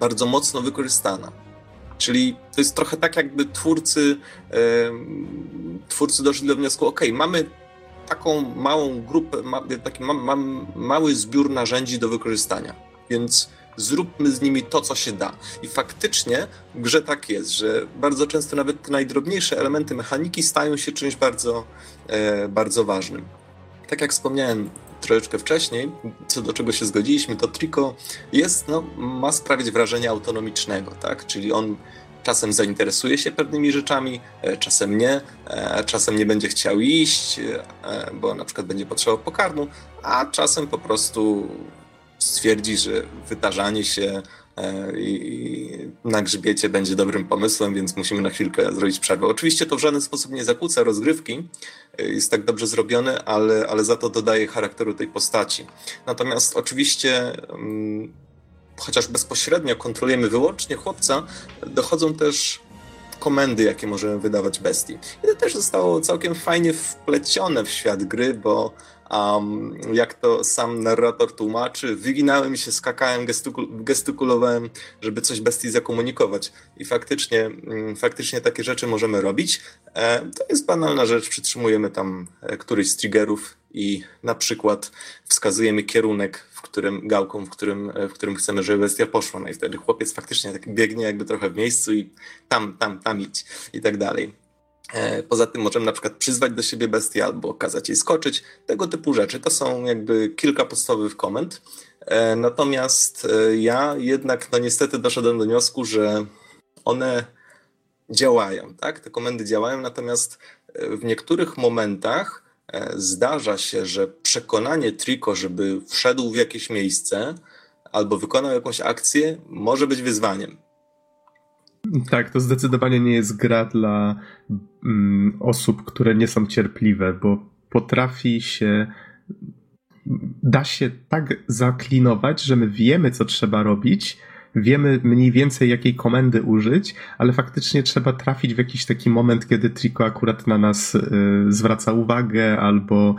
bardzo mocno wykorzystana. Czyli to jest trochę tak, jakby twórcy, e, twórcy doszli do wniosku: OK, mamy taką małą grupę, ma, taki ma, ma, mały zbiór narzędzi do wykorzystania, więc zróbmy z nimi to, co się da. I faktycznie w grze tak jest, że bardzo często nawet te najdrobniejsze elementy mechaniki stają się czymś bardzo, e, bardzo ważnym. Tak jak wspomniałem troszeczkę wcześniej, co do czego się zgodziliśmy, to Trico jest, no, ma sprawić wrażenie autonomicznego, tak? Czyli on czasem zainteresuje się pewnymi rzeczami, e, czasem nie, e, czasem nie będzie chciał iść, e, bo na przykład będzie potrzebował pokarmu, a czasem po prostu stwierdzi, że wytarzanie się na grzbiecie będzie dobrym pomysłem, więc musimy na chwilkę zrobić przerwę. Oczywiście to w żaden sposób nie zakłóca rozgrywki, jest tak dobrze zrobione, ale, ale za to dodaje charakteru tej postaci. Natomiast oczywiście mm, chociaż bezpośrednio kontrolujemy wyłącznie chłopca, dochodzą też komendy, jakie możemy wydawać bestii. I to też zostało całkiem fajnie wplecione w świat gry, bo um, jak to sam narrator tłumaczy, wyginałem się, skakałem, gestykul gestykulowałem, żeby coś bestii zakomunikować. I faktycznie, mm, faktycznie takie rzeczy możemy robić. E, to jest banalna rzecz, przytrzymujemy tam e, któryś z triggerów i na przykład wskazujemy kierunek, w którym gałką, w którym, w którym chcemy, żeby bestia poszła. No i wtedy chłopiec faktycznie tak biegnie jakby trochę w miejscu i tam, tam, tam idź i tak dalej. E, poza tym możemy na przykład przyzwać do siebie bestię albo kazać jej skoczyć. Tego typu rzeczy. To są jakby kilka podstawowych komend. E, natomiast e, ja jednak no niestety doszedłem do wniosku, że one działają, tak? Te komendy działają, natomiast w niektórych momentach zdarza się, że przekonanie Triko, żeby wszedł w jakieś miejsce albo wykonał jakąś akcję, może być wyzwaniem. Tak, to zdecydowanie nie jest gra dla mm, osób, które nie są cierpliwe, bo potrafi się. Da się tak zaklinować, że my wiemy, co trzeba robić, wiemy mniej więcej jakiej komendy użyć, ale faktycznie trzeba trafić w jakiś taki moment, kiedy Trico akurat na nas y, zwraca uwagę, albo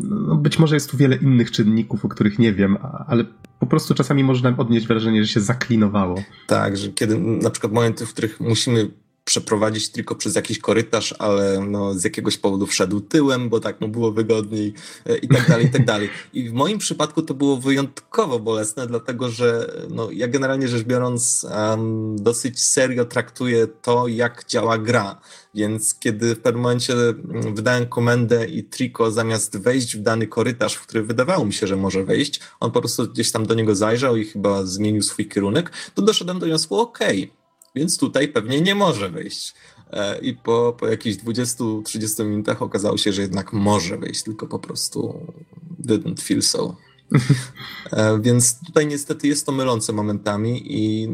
no, być może jest tu wiele innych czynników, o których nie wiem, ale po prostu czasami można odnieść wrażenie, że się zaklinowało. Tak, że kiedy na przykład momenty, w których musimy przeprowadzić tylko przez jakiś korytarz, ale no, z jakiegoś powodu wszedł tyłem, bo tak mu było wygodniej e, i tak dalej, i tak dalej. I w moim przypadku to było wyjątkowo bolesne, dlatego że no, ja generalnie rzecz biorąc um, dosyć serio traktuję to, jak działa gra. Więc kiedy w pewnym momencie mm, wydałem komendę i Trico zamiast wejść w dany korytarz, w który wydawało mi się, że może wejść, on po prostu gdzieś tam do niego zajrzał i chyba zmienił swój kierunek, to doszedłem do wniosku, okej, okay, więc tutaj pewnie nie może wyjść. E, I po, po jakichś 20-30 minutach okazało się, że jednak może wyjść, tylko po prostu didn't feel so. E, więc tutaj niestety jest to mylące momentami i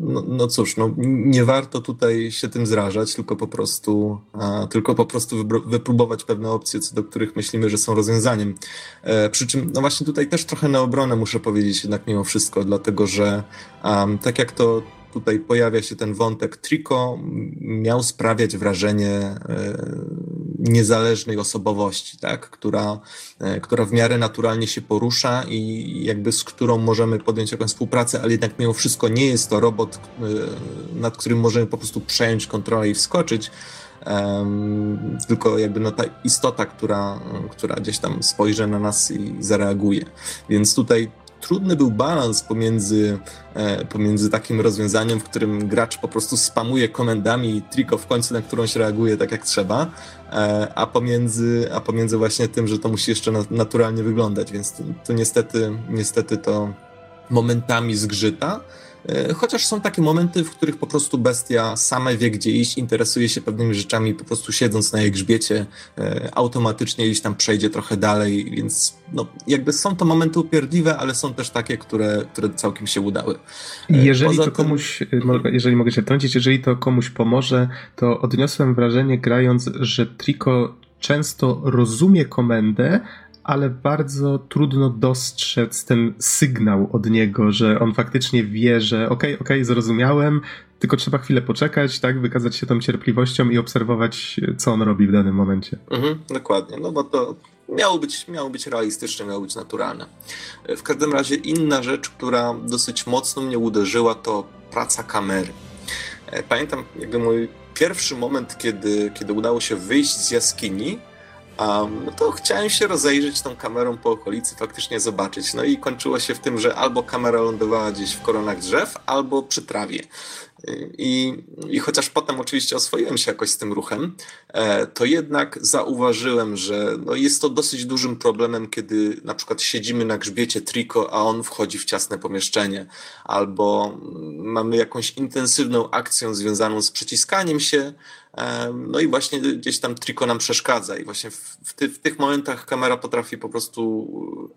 no, no cóż, no, nie warto tutaj się tym zrażać, tylko po prostu, a, tylko po prostu wypróbować pewne opcje, co do których myślimy, że są rozwiązaniem. E, przy czym, no właśnie tutaj też trochę na obronę muszę powiedzieć jednak mimo wszystko, dlatego że um, tak jak to tutaj pojawia się ten wątek Trico, miał sprawiać wrażenie e, niezależnej osobowości, tak? która, e, która w miarę naturalnie się porusza i jakby z którą możemy podjąć jakąś współpracę, ale jednak mimo wszystko nie jest to robot, e, nad którym możemy po prostu przejąć kontrolę i wskoczyć, um, tylko jakby no ta istota, która, która gdzieś tam spojrzy na nas i zareaguje. Więc tutaj trudny był balans pomiędzy, e, pomiędzy takim rozwiązaniem, w którym gracz po prostu spamuje komendami i triko w końcu na którąś reaguje tak jak trzeba, e, a pomiędzy, a pomiędzy właśnie tym, że to musi jeszcze naturalnie wyglądać, więc to niestety, niestety to momentami zgrzyta. E, chociaż są takie momenty, w których po prostu bestia sama wie, gdzie iść, interesuje się pewnymi rzeczami, po prostu siedząc na jej grzbiecie, e, automatycznie gdzieś tam przejdzie trochę dalej, więc no, jakby są to momenty upierdliwe, ale są też takie, które, które całkiem się udały. E, jeżeli Poza to komuś, jeżeli mogę się trącić, jeżeli to komuś pomoże, to odniosłem wrażenie grając, że Trico często rozumie komendę, ale bardzo trudno dostrzec ten sygnał od niego, że on faktycznie wie, że okej, okay, okej, okay, zrozumiałem, tylko trzeba chwilę poczekać, tak, wykazać się tą cierpliwością i obserwować, co on robi w danym momencie. Mhm, dokładnie, no bo to miało być, miało być realistyczne, miało być naturalne. W każdym razie inna rzecz, która dosyć mocno mnie uderzyła, to praca kamery. E, pamiętam jakby mój pierwszy moment, kiedy, kiedy udało się wyjść z jaskini, Um, no to chciałem się rozejrzeć tą kamerą po okolicy, faktycznie zobaczyć. No i kończyło się w tym, że albo kamera lądowała gdzieś w koronach drzew, albo przy trawie. I, I chociaż potem oczywiście oswoiłem się jakoś z tym ruchem, e, to jednak zauważyłem, że no jest to dosyć dużym problemem, kiedy na przykład siedzimy na grzbiecie triko, a on wchodzi w ciasne pomieszczenie, albo mamy jakąś intensywną akcję związaną z przyciskaniem się, no i właśnie gdzieś tam triko nam przeszkadza i właśnie w, ty, w, tych momentach kamera potrafi po prostu,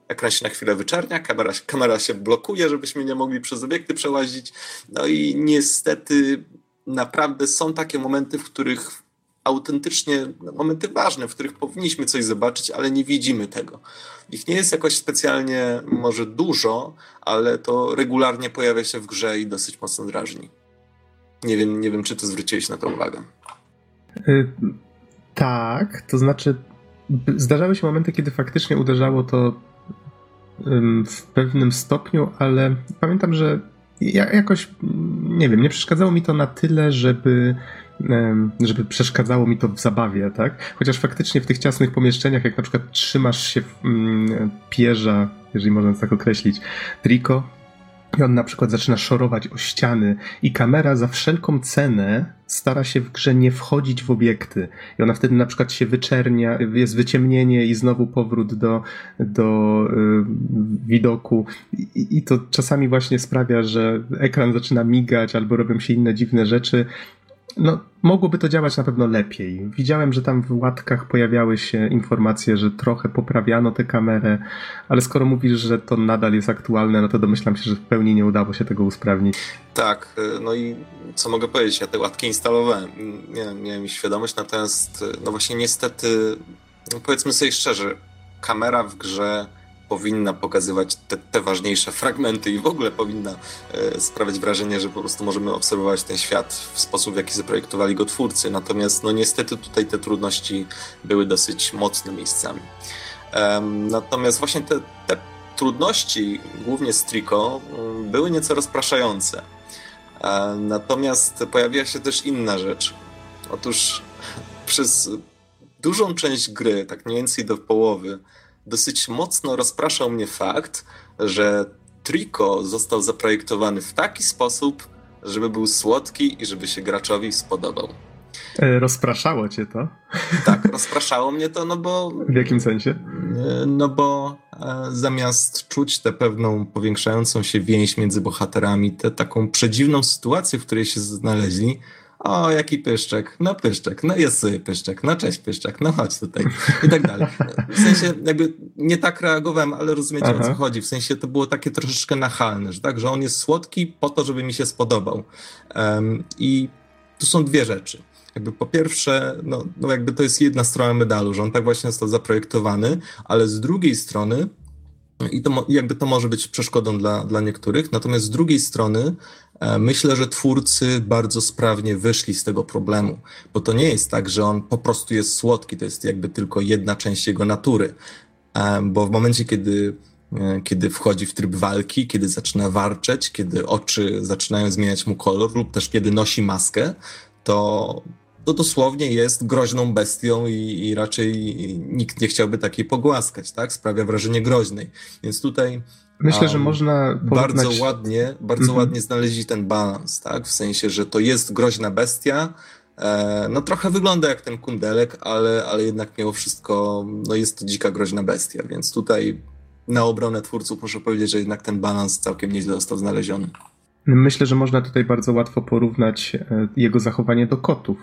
ekran się na chwilę wyczernia, kamera, [LAUGHS] kamera się blokuje, żebyśmy nie mogli przez obiekty przełazić. No i niestety naprawdę są takie momenty, w których autentycznie, no, momenty ważne, w których powinniśmy coś zobaczyć, ale nie widzimy tego. Ich nie jest jakoś specjalnie może dużo, ale to regularnie pojawia się w grze i dosyć mocno drażni. Nie wiem, nie wiem czy ty zwróciłeś na to uwagę. Y, tak, to znaczy zdarzały się momenty, kiedy faktycznie uderzało to w pewnym stopniu, ale pamiętam, że ja jakoś, nie wiem, nie przeszkadzało mi to na tyle, żeby żeby przeszkadzało mi to w zabawie, tak? Chociaż faktycznie w tych ciasnych pomieszczeniach, jak na przykład trzymasz się mm, pierza, jeżeli można tak określić, triko, i on na przykład zaczyna szorować o ściany i kamera za wszelką cenę stara się w grze nie wchodzić w obiekty. I ona wtedy na przykład się wyczernia, jest wyciemnienie i znowu powrót do, do y, widoku. I, I to czasami właśnie sprawia, że ekran zaczyna migać albo robią się inne dziwne rzeczy no, mogłoby to działać na pewno lepiej. Widziałem, że tam w łatkach pojawiały się informacje, że trochę poprawiano tę kamerę, ale skoro mówisz, że to nadal jest aktualne, no to domyślam się, że w pełni nie udało się tego usprawnić. Tak, y, no i co mogę powiedzieć, ja te łatki instalowałem, miałem, miałem świadomość, natomiast y, no właśnie niestety, no powiedzmy sobie szczerze, kamera w grze powinna pokazywać te, te, ważniejsze fragmenty i w ogóle powinna e, sprawiać wrażenie, że po prostu możemy obserwować ten świat w sposób, w jaki zaprojektowali go twórcy. Natomiast no niestety tutaj te trudności były dosyć mocne miejscami. E, natomiast właśnie te, te trudności, głównie z Trico, mm, były nieco rozpraszające. E, natomiast pojawiła się też inna rzecz. Otóż [LAUGHS] przez dużą część gry, tak mniej więcej do połowy, dosyć mocno rozpraszał mnie fakt, że Trico został zaprojektowany w taki sposób, żeby był słodki i żeby się graczowi spodobał. E, rozpraszało cię to? Tak, rozpraszało mnie to, no bo. W jakim sensie? E, no bo e, zamiast czuć tę pewną powiększającą się więź między bohaterami, tę taką przedziwną sytuację, w której się znaleźli, o, jaki pyszczek, no pyszczek, no jest sobie pyszczek, no cześć pyszczek, no chodź tutaj i tak dalej. W sensie jakby nie tak reagowałem, ale rozumiecie Aha. o co chodzi. W sensie to było takie troszeczkę nachalne, że tak, że on jest słodki po to, żeby mi się spodobał. Um, I tu są dwie rzeczy. Jakby po pierwsze, no, no jakby to jest jedna strona medalu, że on tak właśnie został zaprojektowany, ale z drugiej strony i to jakby to może być przeszkodą dla, dla niektórych. Natomiast z drugiej strony myślę, że twórcy bardzo sprawnie wyszli z tego problemu, bo to nie jest tak, że on po prostu jest słodki, to jest jakby tylko jedna część jego natury. E, bo w momencie, kiedy, e, kiedy wchodzi w tryb walki, kiedy zaczyna warczeć, kiedy oczy zaczynają zmieniać mu kolor lub też kiedy nosi maskę, to to dosłownie jest groźną bestią i, i, raczej nikt nie chciałby takiej pogłaskać, tak? Sprawia wrażenie groźnej. Więc tutaj Myślę, że można porównać... bardzo ładnie, bardzo mhm. ładnie znaleźli ten balans, tak? W sensie, że to jest groźna bestia, e, no trochę wygląda jak ten kundelek, ale, ale jednak mimo wszystko no jest to dzika, groźna bestia, więc tutaj na obronę twórców muszę powiedzieć, że jednak ten balans całkiem nieźle został znaleziony. Myślę, że można tutaj bardzo łatwo porównać e, jego zachowanie do kotów.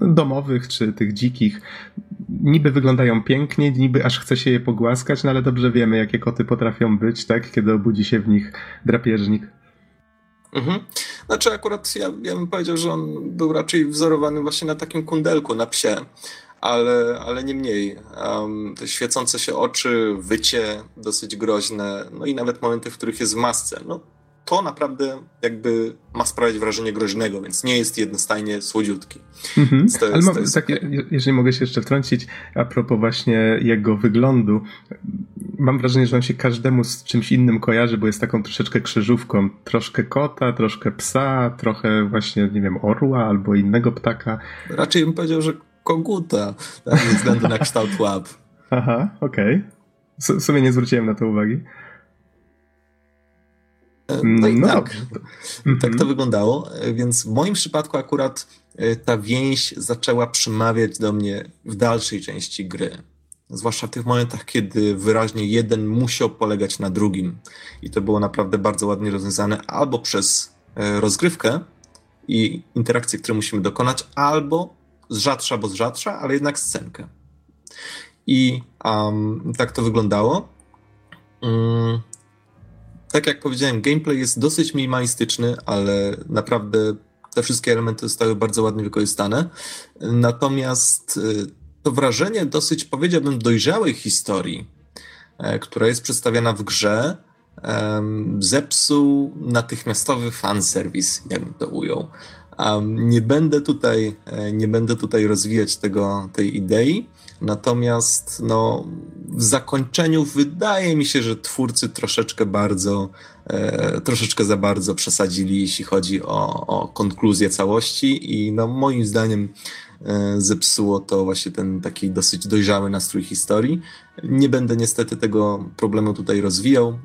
Domowych czy tych dzikich. Niby wyglądają pięknie, niby aż chce się je pogłaskać, no ale dobrze wiemy, jakie koty potrafią być, tak? Kiedy obudzi się w nich drapieżnik. Mhm. Znaczy, akurat ja, ja bym powiedział, że on był raczej wzorowany właśnie na takim kundelku, na psie ale, ale nie mniej. Um, te świecące się oczy, wycie dosyć groźne, no i nawet momenty, w których jest w masce. No, to naprawdę jakby ma sprawiać wrażenie groźnego, więc nie jest jednostajnie słodziutki. Mhm. To jest, Ale mam, tak, okay. jeżeli mogę się jeszcze wtrącić, a propos właśnie jego wyglądu, mam wrażenie, że on się każdemu z czymś innym kojarzy, bo jest taką troszeczkę krzyżówką. Troszkę kota, troszkę psa, trochę właśnie, nie wiem, orła albo innego ptaka. Raczej bym powiedział, że koguta, tak, ze względu na kształt łap. [LAUGHS] Aha, okej. Okay. W sumie nie zwróciłem na to uwagi. E, no i no tak, tak to mhm. wyglądało, e, więc w moim przypadku akurat e, ta więź zaczęła przemawiać do mnie w dalszej części gry. Zwłaszcza w tych momentach, kiedy wyraźnie jeden musiał polegać na drugim. I to było naprawdę bardzo ładnie rozwiązane albo przez rozgrywkę i interakcje, które musimy dokonać, albo z rzadsza, bo z rzadsza, ale jednak scenkę. I um, tak to wyglądało. Um, tak jak powiedziałem, gameplay jest dosyć minimalistyczny, ale naprawdę te wszystkie elementy zostały bardzo ładnie wykorzystane. Natomiast y, to wrażenie dosyć, powiedziałbym, dojrzałej historii, e, która jest przedstawiana w grze, zepsuł natychmiastowy fanserwis, jakbym to ujął. Nie będę tutaj, e, nie będę tutaj rozwijać tego, tej idei, natomiast no, w zakończeniu wydaje mi się, że twórcy troszeczkę bardzo, e, troszeczkę za bardzo przesadzili, jeśli chodzi o, o konkluzję całości i no, moim zdaniem e, zepsuło to właśnie ten taki dosyć dojrzały nastrój historii. Nie będę niestety tego problemu tutaj rozwijał,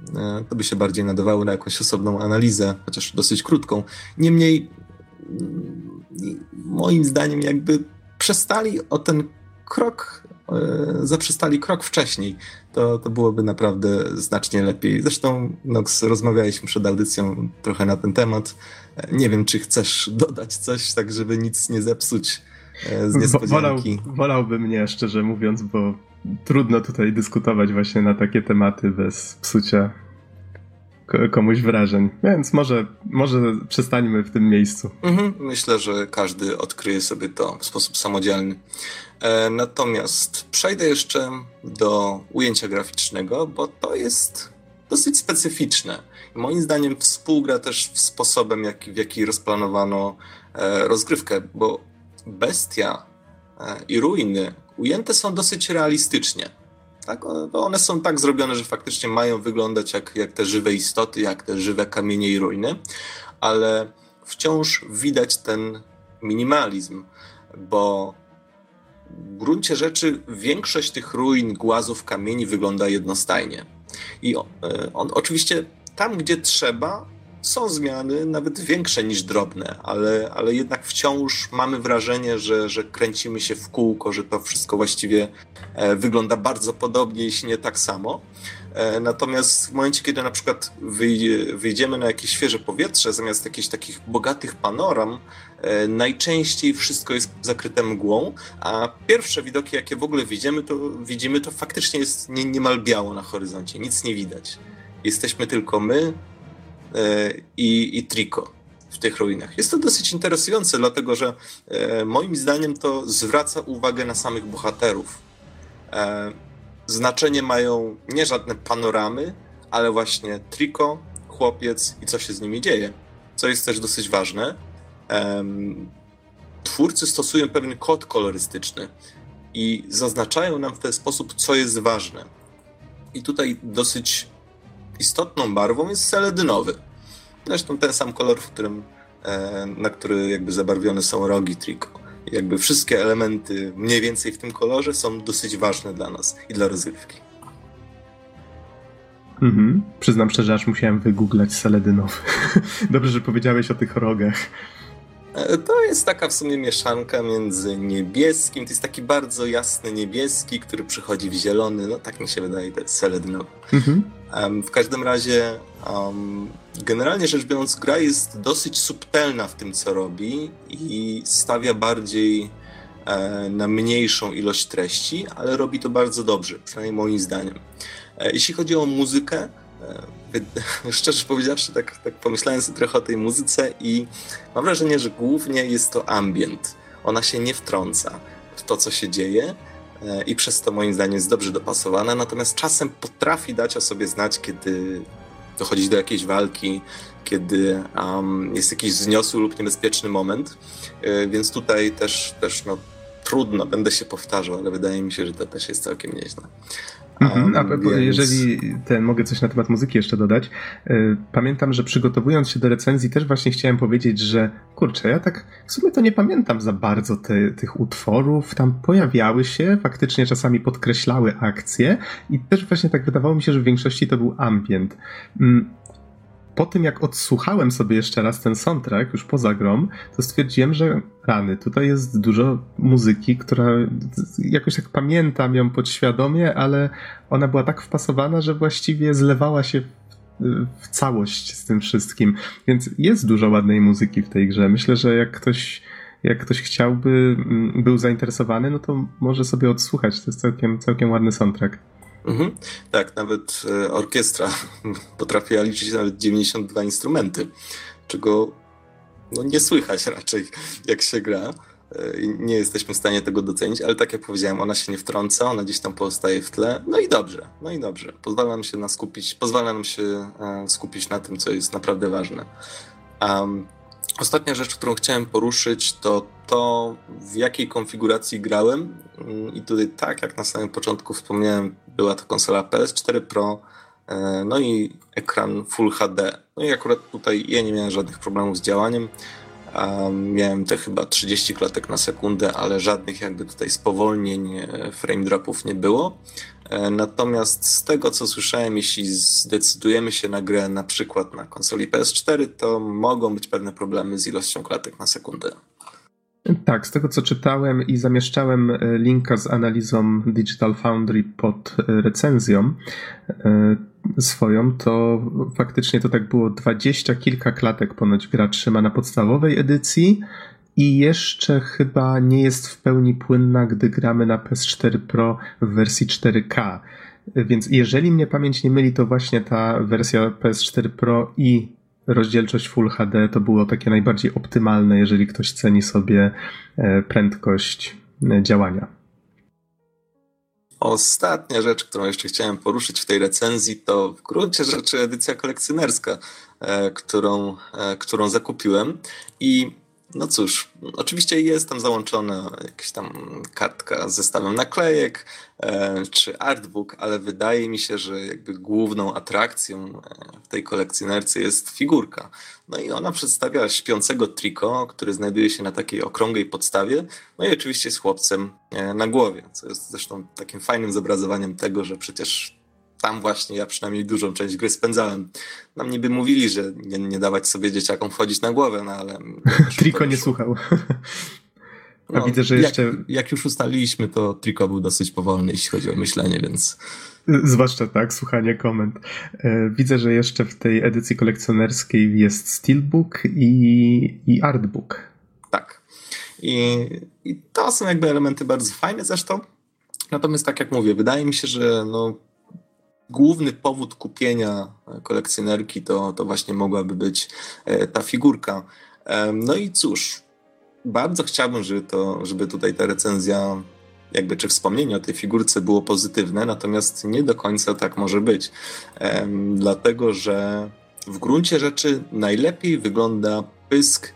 to by się bardziej nadawało na jakąś osobną analizę, chociaż dosyć krótką. Niemniej moim zdaniem jakby przestali o ten krok, e, zaprzestali krok wcześniej, to, to byłoby naprawdę znacznie lepiej. Zresztą Nox, rozmawialiśmy przed audycją trochę na ten temat. E, nie wiem, czy chcesz [LAUGHS] dodać coś, tak żeby nic nie zepsuć e, z niespodzianki. Wolał, wolałbym nie, szczerze mówiąc, bo trudno tutaj dyskutować właśnie na takie tematy bez psucia komuś wrażeń. Więc może, może przestańmy w tym miejscu. Mhm, myślę, że każdy odkryje sobie to w sposób samodzielny. E, natomiast przejdę jeszcze do ujęcia graficznego, bo to jest dosyć specyficzne. Moim zdaniem współgra też w sposobem, w jaki rozplanowano e, rozgrywkę, bo bestia e, i ruiny ujęte są dosyć realistycznie. Tak? One są tak zrobione, że faktycznie mają wyglądać jak, jak te żywe istoty, jak te żywe kamienie i ruiny, ale wciąż widać ten minimalizm, bo gruncie rzeczy większość tych ruin, głazów, kamieni wygląda jednostajnie. I on, e, on oczywiście tam, gdzie trzeba, są zmiany nawet większe niż drobne, ale, ale jednak wciąż mamy wrażenie, że, że kręcimy się w kółko, że to wszystko właściwie e, wygląda bardzo podobnie, jeśli nie tak samo. E, natomiast w momencie, kiedy na przykład wyjdziemy na jakieś świeże powietrze, zamiast jakichś takich bogatych panoram, e, najczęściej wszystko jest zakryte mgłą, a pierwsze widoki, jakie w ogóle widzimy, to, widzimy, to faktycznie jest niemal biało na horyzoncie, nic nie widać. Jesteśmy tylko my, E, i, i Trico w tych ruinach. Jest to dosyć interesujące, dlatego że moim zdaniem to zwraca uwagę na samych bohaterów. Znaczenie mają nie żadne panoramy, ale właśnie Trico, chłopiec i co się z nimi dzieje. Co jest też dosyć ważne. Twórcy stosują pewien kod kolorystyczny i zaznaczają nam w ten sposób, co jest ważne. I tutaj dosyć istotną barwą jest seledynowy. Zresztą ten sam kolor, w którym, e, na który jakby zabarwione są rogi Trico. Jakby wszystkie elementy mniej więcej w tym kolorze są dosyć ważne dla nas i dla rozrywki. Mhm. Przyznam szczerze, aż musiałem wygooglać seledynowy. [LAUGHS] Dobrze, że powiedziałeś o tych rogach. E, to jest taka w sumie mieszanka między niebieskim, to jest taki bardzo jasny niebieski, który przychodzi w zielony, no tak mi się wydaje, to jest seledynowy. Mhm. Um, w każdym razie, um, generalnie rzecz biorąc, gra jest dosyć subtelna w tym, co robi i stawia bardziej e, na mniejszą ilość treści, ale robi to bardzo dobrze, przynajmniej moim zdaniem. E, jeśli chodzi o muzykę, e, [LAUGHS] szczerze powiedziawszy, tak, tak pomyślałem sobie trochę o tej muzyce i mam wrażenie, że głównie jest to ambient. Ona się nie wtrąca w to, co się dzieje e, i przez to moim zdaniem jest dobrze dopasowana, natomiast czasem potrafi dać o sobie znać, kiedy dochodzi do jakiejś walki, kiedy um, jest jakiś zniosły lub niebezpieczny moment, więc tutaj też, też no, trudno, będę się powtarzał, ale wydaje mi się, że to też jest całkiem nieźle. Mhm, a więc... jeżeli ten, mogę coś na temat muzyki jeszcze dodać. Y, pamiętam, że przygotowując się do recenzji też właśnie chciałem powiedzieć, że kurczę, ja tak w sumie to nie pamiętam za bardzo te, tych utworów. Tam pojawiały się, faktycznie czasami podkreślały akcje i też właśnie tak wydawało mi się, że w większości to był ambient. Po tym jak odsłuchałem sobie jeszcze raz ten soundtrack, już poza grą, to stwierdziłem, że rany, tutaj jest dużo muzyki, która jakoś tak pamiętam ją podświadomie, ale ona była tak wpasowana, że właściwie zlewała się w całość z tym wszystkim. Więc jest dużo ładnej muzyki w tej grze. Myślę, że jak ktoś, jak ktoś chciałby, mm, był zainteresowany, no to może sobie odsłuchać. To jest całkiem, całkiem ładny soundtrack. Mhm. Tak, nawet e, orkiestra [LAUGHS] potrafiła liczyć nawet 92 instrumenty, czego no, nie słychać [LAUGHS] raczej jak się gra. E, nie jesteśmy w stanie tego docenić, ale tak jak powiedziałem, ona się nie wtrąca, ona gdzieś tam pozostaje w tle. No i dobrze, no i dobrze. Pozwala nam się na skupić, pozwala nam się e, skupić na tym, co jest naprawdę ważne. Um, Ostatnia rzecz, którą chciałem poruszyć, to to, w jakiej konfiguracji grałem. I tutaj, tak jak na samym początku wspomniałem, była to konsola PS4 Pro, e, no i ekran Full HD. No i akurat tutaj ja nie miałem żadnych problemów z działaniem. Miałem te chyba 30 klatek na sekundę, ale żadnych jakby tutaj spowolnień, e, frame dropów nie było. E, natomiast z tego co słyszałem, jeśli zdecydujemy się na grę na przykład na konsoli PS4, to mogą być pewne problemy z ilością klatek na sekundę. Tak, z tego co czytałem i zamieszczałem e, linka z analizą Digital Foundry pod recenzją swoją, to faktycznie to tak było dwadzieścia kilka klatek ponoć gra trzyma na podstawowej edycji i jeszcze chyba nie jest w pełni płynna, gdy gramy na PS4 Pro w wersji 4K. Więc jeżeli mnie pamięć nie myli, to właśnie ta wersja PS4 Pro i rozdzielczość Full HD to było takie najbardziej optymalne, jeżeli ktoś ceni sobie e, prędkość e, działania. Ostatnia rzecz, którą jeszcze chciałem poruszyć w tej recenzji, to w gruncie rzeczy edycja kolekcjonerska, e, którą, którą zakupiłem. I no cóż, oczywiście jest tam załączona jakaś tam kartka z zestawem naklejek e, czy artbook, ale wydaje mi się, że jakby główną atrakcją e, w tej kolekcjonerce jest figurka. No i ona przedstawia śpiącego Trico, który znajduje się na takiej okrągłej podstawie, no i oczywiście z chłopcem e, na głowie, co jest zresztą takim fajnym zobrazowaniem tego, że przecież tam właśnie ja przynajmniej dużą część gry spędzałem. Nam niby mówili, że nie, nie dawać sobie dzieciakom wchodzić na głowę, no ale... [LAUGHS] Triko nie słuchał. [LAUGHS] A no, widzę, że jeszcze... Jak, jak, już ustaliliśmy, to Triko był dosyć powolny, jeśli chodzi o myślenie, więc... Zwłaszcza tak, słuchanie komend. E, widzę, że jeszcze w tej edycji kolekcjonerskiej jest Steelbook i, i Artbook. Tak. I, I to są jakby elementy bardzo fajne zresztą. Natomiast tak jak mówię, wydaje mi się, że no, główny powód kupienia kolekcjonerki to, to właśnie mogłaby być e, ta figurka. No i cóż, bardzo chciałbym, żeby, to, żeby tutaj ta recenzja, jakby czy wspomnienie o tej figurce było pozytywne, natomiast nie do końca tak może być. Dlatego, że w gruncie rzeczy najlepiej wygląda pysk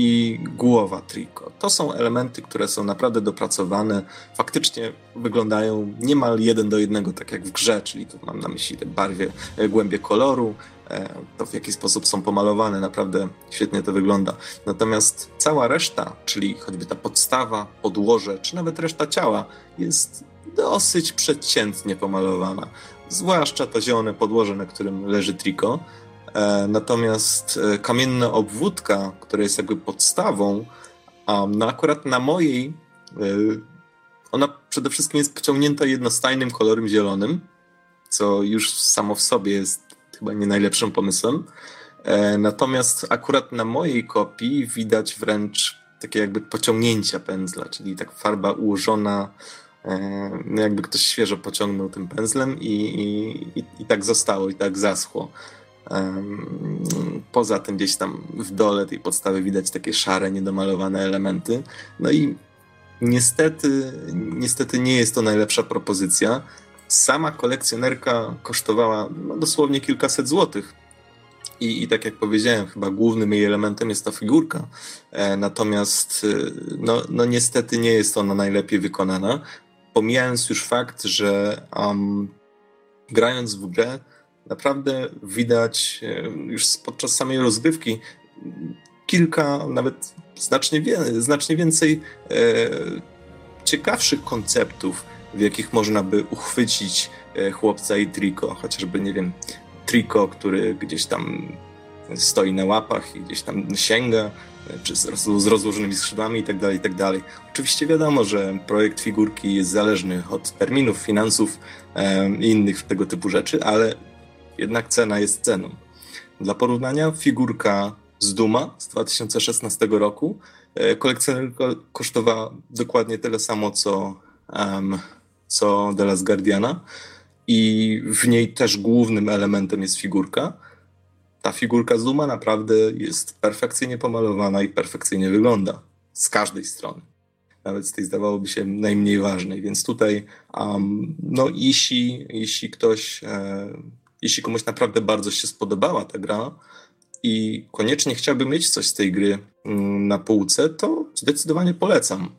i głowa Trico. To są elementy, które są naprawdę dopracowane, faktycznie wyglądają niemal jeden do jednego, tak jak w grze, czyli tu mam na myśli te barwie, e, głębie koloru, e, to w jaki sposób są pomalowane, naprawdę świetnie to wygląda. Natomiast cała reszta, czyli choćby ta podstawa, podłoże, czy nawet reszta ciała jest dosyć przeciętnie pomalowana. Zwłaszcza to zielone podłoże, na którym leży Trico. E, natomiast e, kamienna obwódka, która jest jakby podstawą, no akurat na mojej, e, ona przede wszystkim jest pociągnięta jednostajnym kolorem zielonym, co już samo w sobie jest chyba nie najlepszym pomysłem. Natomiast akurat na mojej kopii widać wręcz takie jakby pociągnięcia pędzla, czyli tak farba ułożona, no jakby ktoś świeżo pociągnął tym pędzlem i, i, i tak zostało, i tak zaschło. Poza tym gdzieś tam w dole tej podstawy widać takie szare, niedomalowane elementy. No i niestety, niestety nie jest to najlepsza propozycja. Sama kolekcjonerka kosztowała no, dosłownie kilkaset złotych. I, I tak jak powiedziałem, chyba głównym jej elementem jest ta figurka. E, natomiast e, no, no niestety nie jest ona najlepiej wykonana. Pomijając już fakt, że um, grając w grę naprawdę widać e, już podczas samej rozgrywki kilka, nawet znacznie, wie, znacznie więcej e, ciekawszych konceptów, w jakich można by uchwycić e, chłopca i Triko, chociażby, nie wiem, Triko, który gdzieś tam stoi na łapach i gdzieś tam sięga, e, czy z, rozłożonymi skrzydłami itd., tak itd. Tak Oczywiście wiadomo, że projekt figurki jest zależny od terminów, finansów e, i innych tego typu rzeczy, ale jednak cena jest ceną. Dla porównania figurka z Duma z 2016 roku e, kolekcjonerka kosztowała dokładnie tyle samo co, um, co The Last Guardiana i w niej też głównym elementem jest figurka. Ta figurka z Duma naprawdę jest perfekcyjnie pomalowana i perfekcyjnie wygląda z każdej strony nawet z tej zdawałoby się najmniej ważnej. Więc tutaj, um, no, jeśli, jeśli ktoś e, jeśli komuś naprawdę bardzo się spodobała ta gra i koniecznie chciałby mieć coś z tej gry mm, na półce, to zdecydowanie polecam.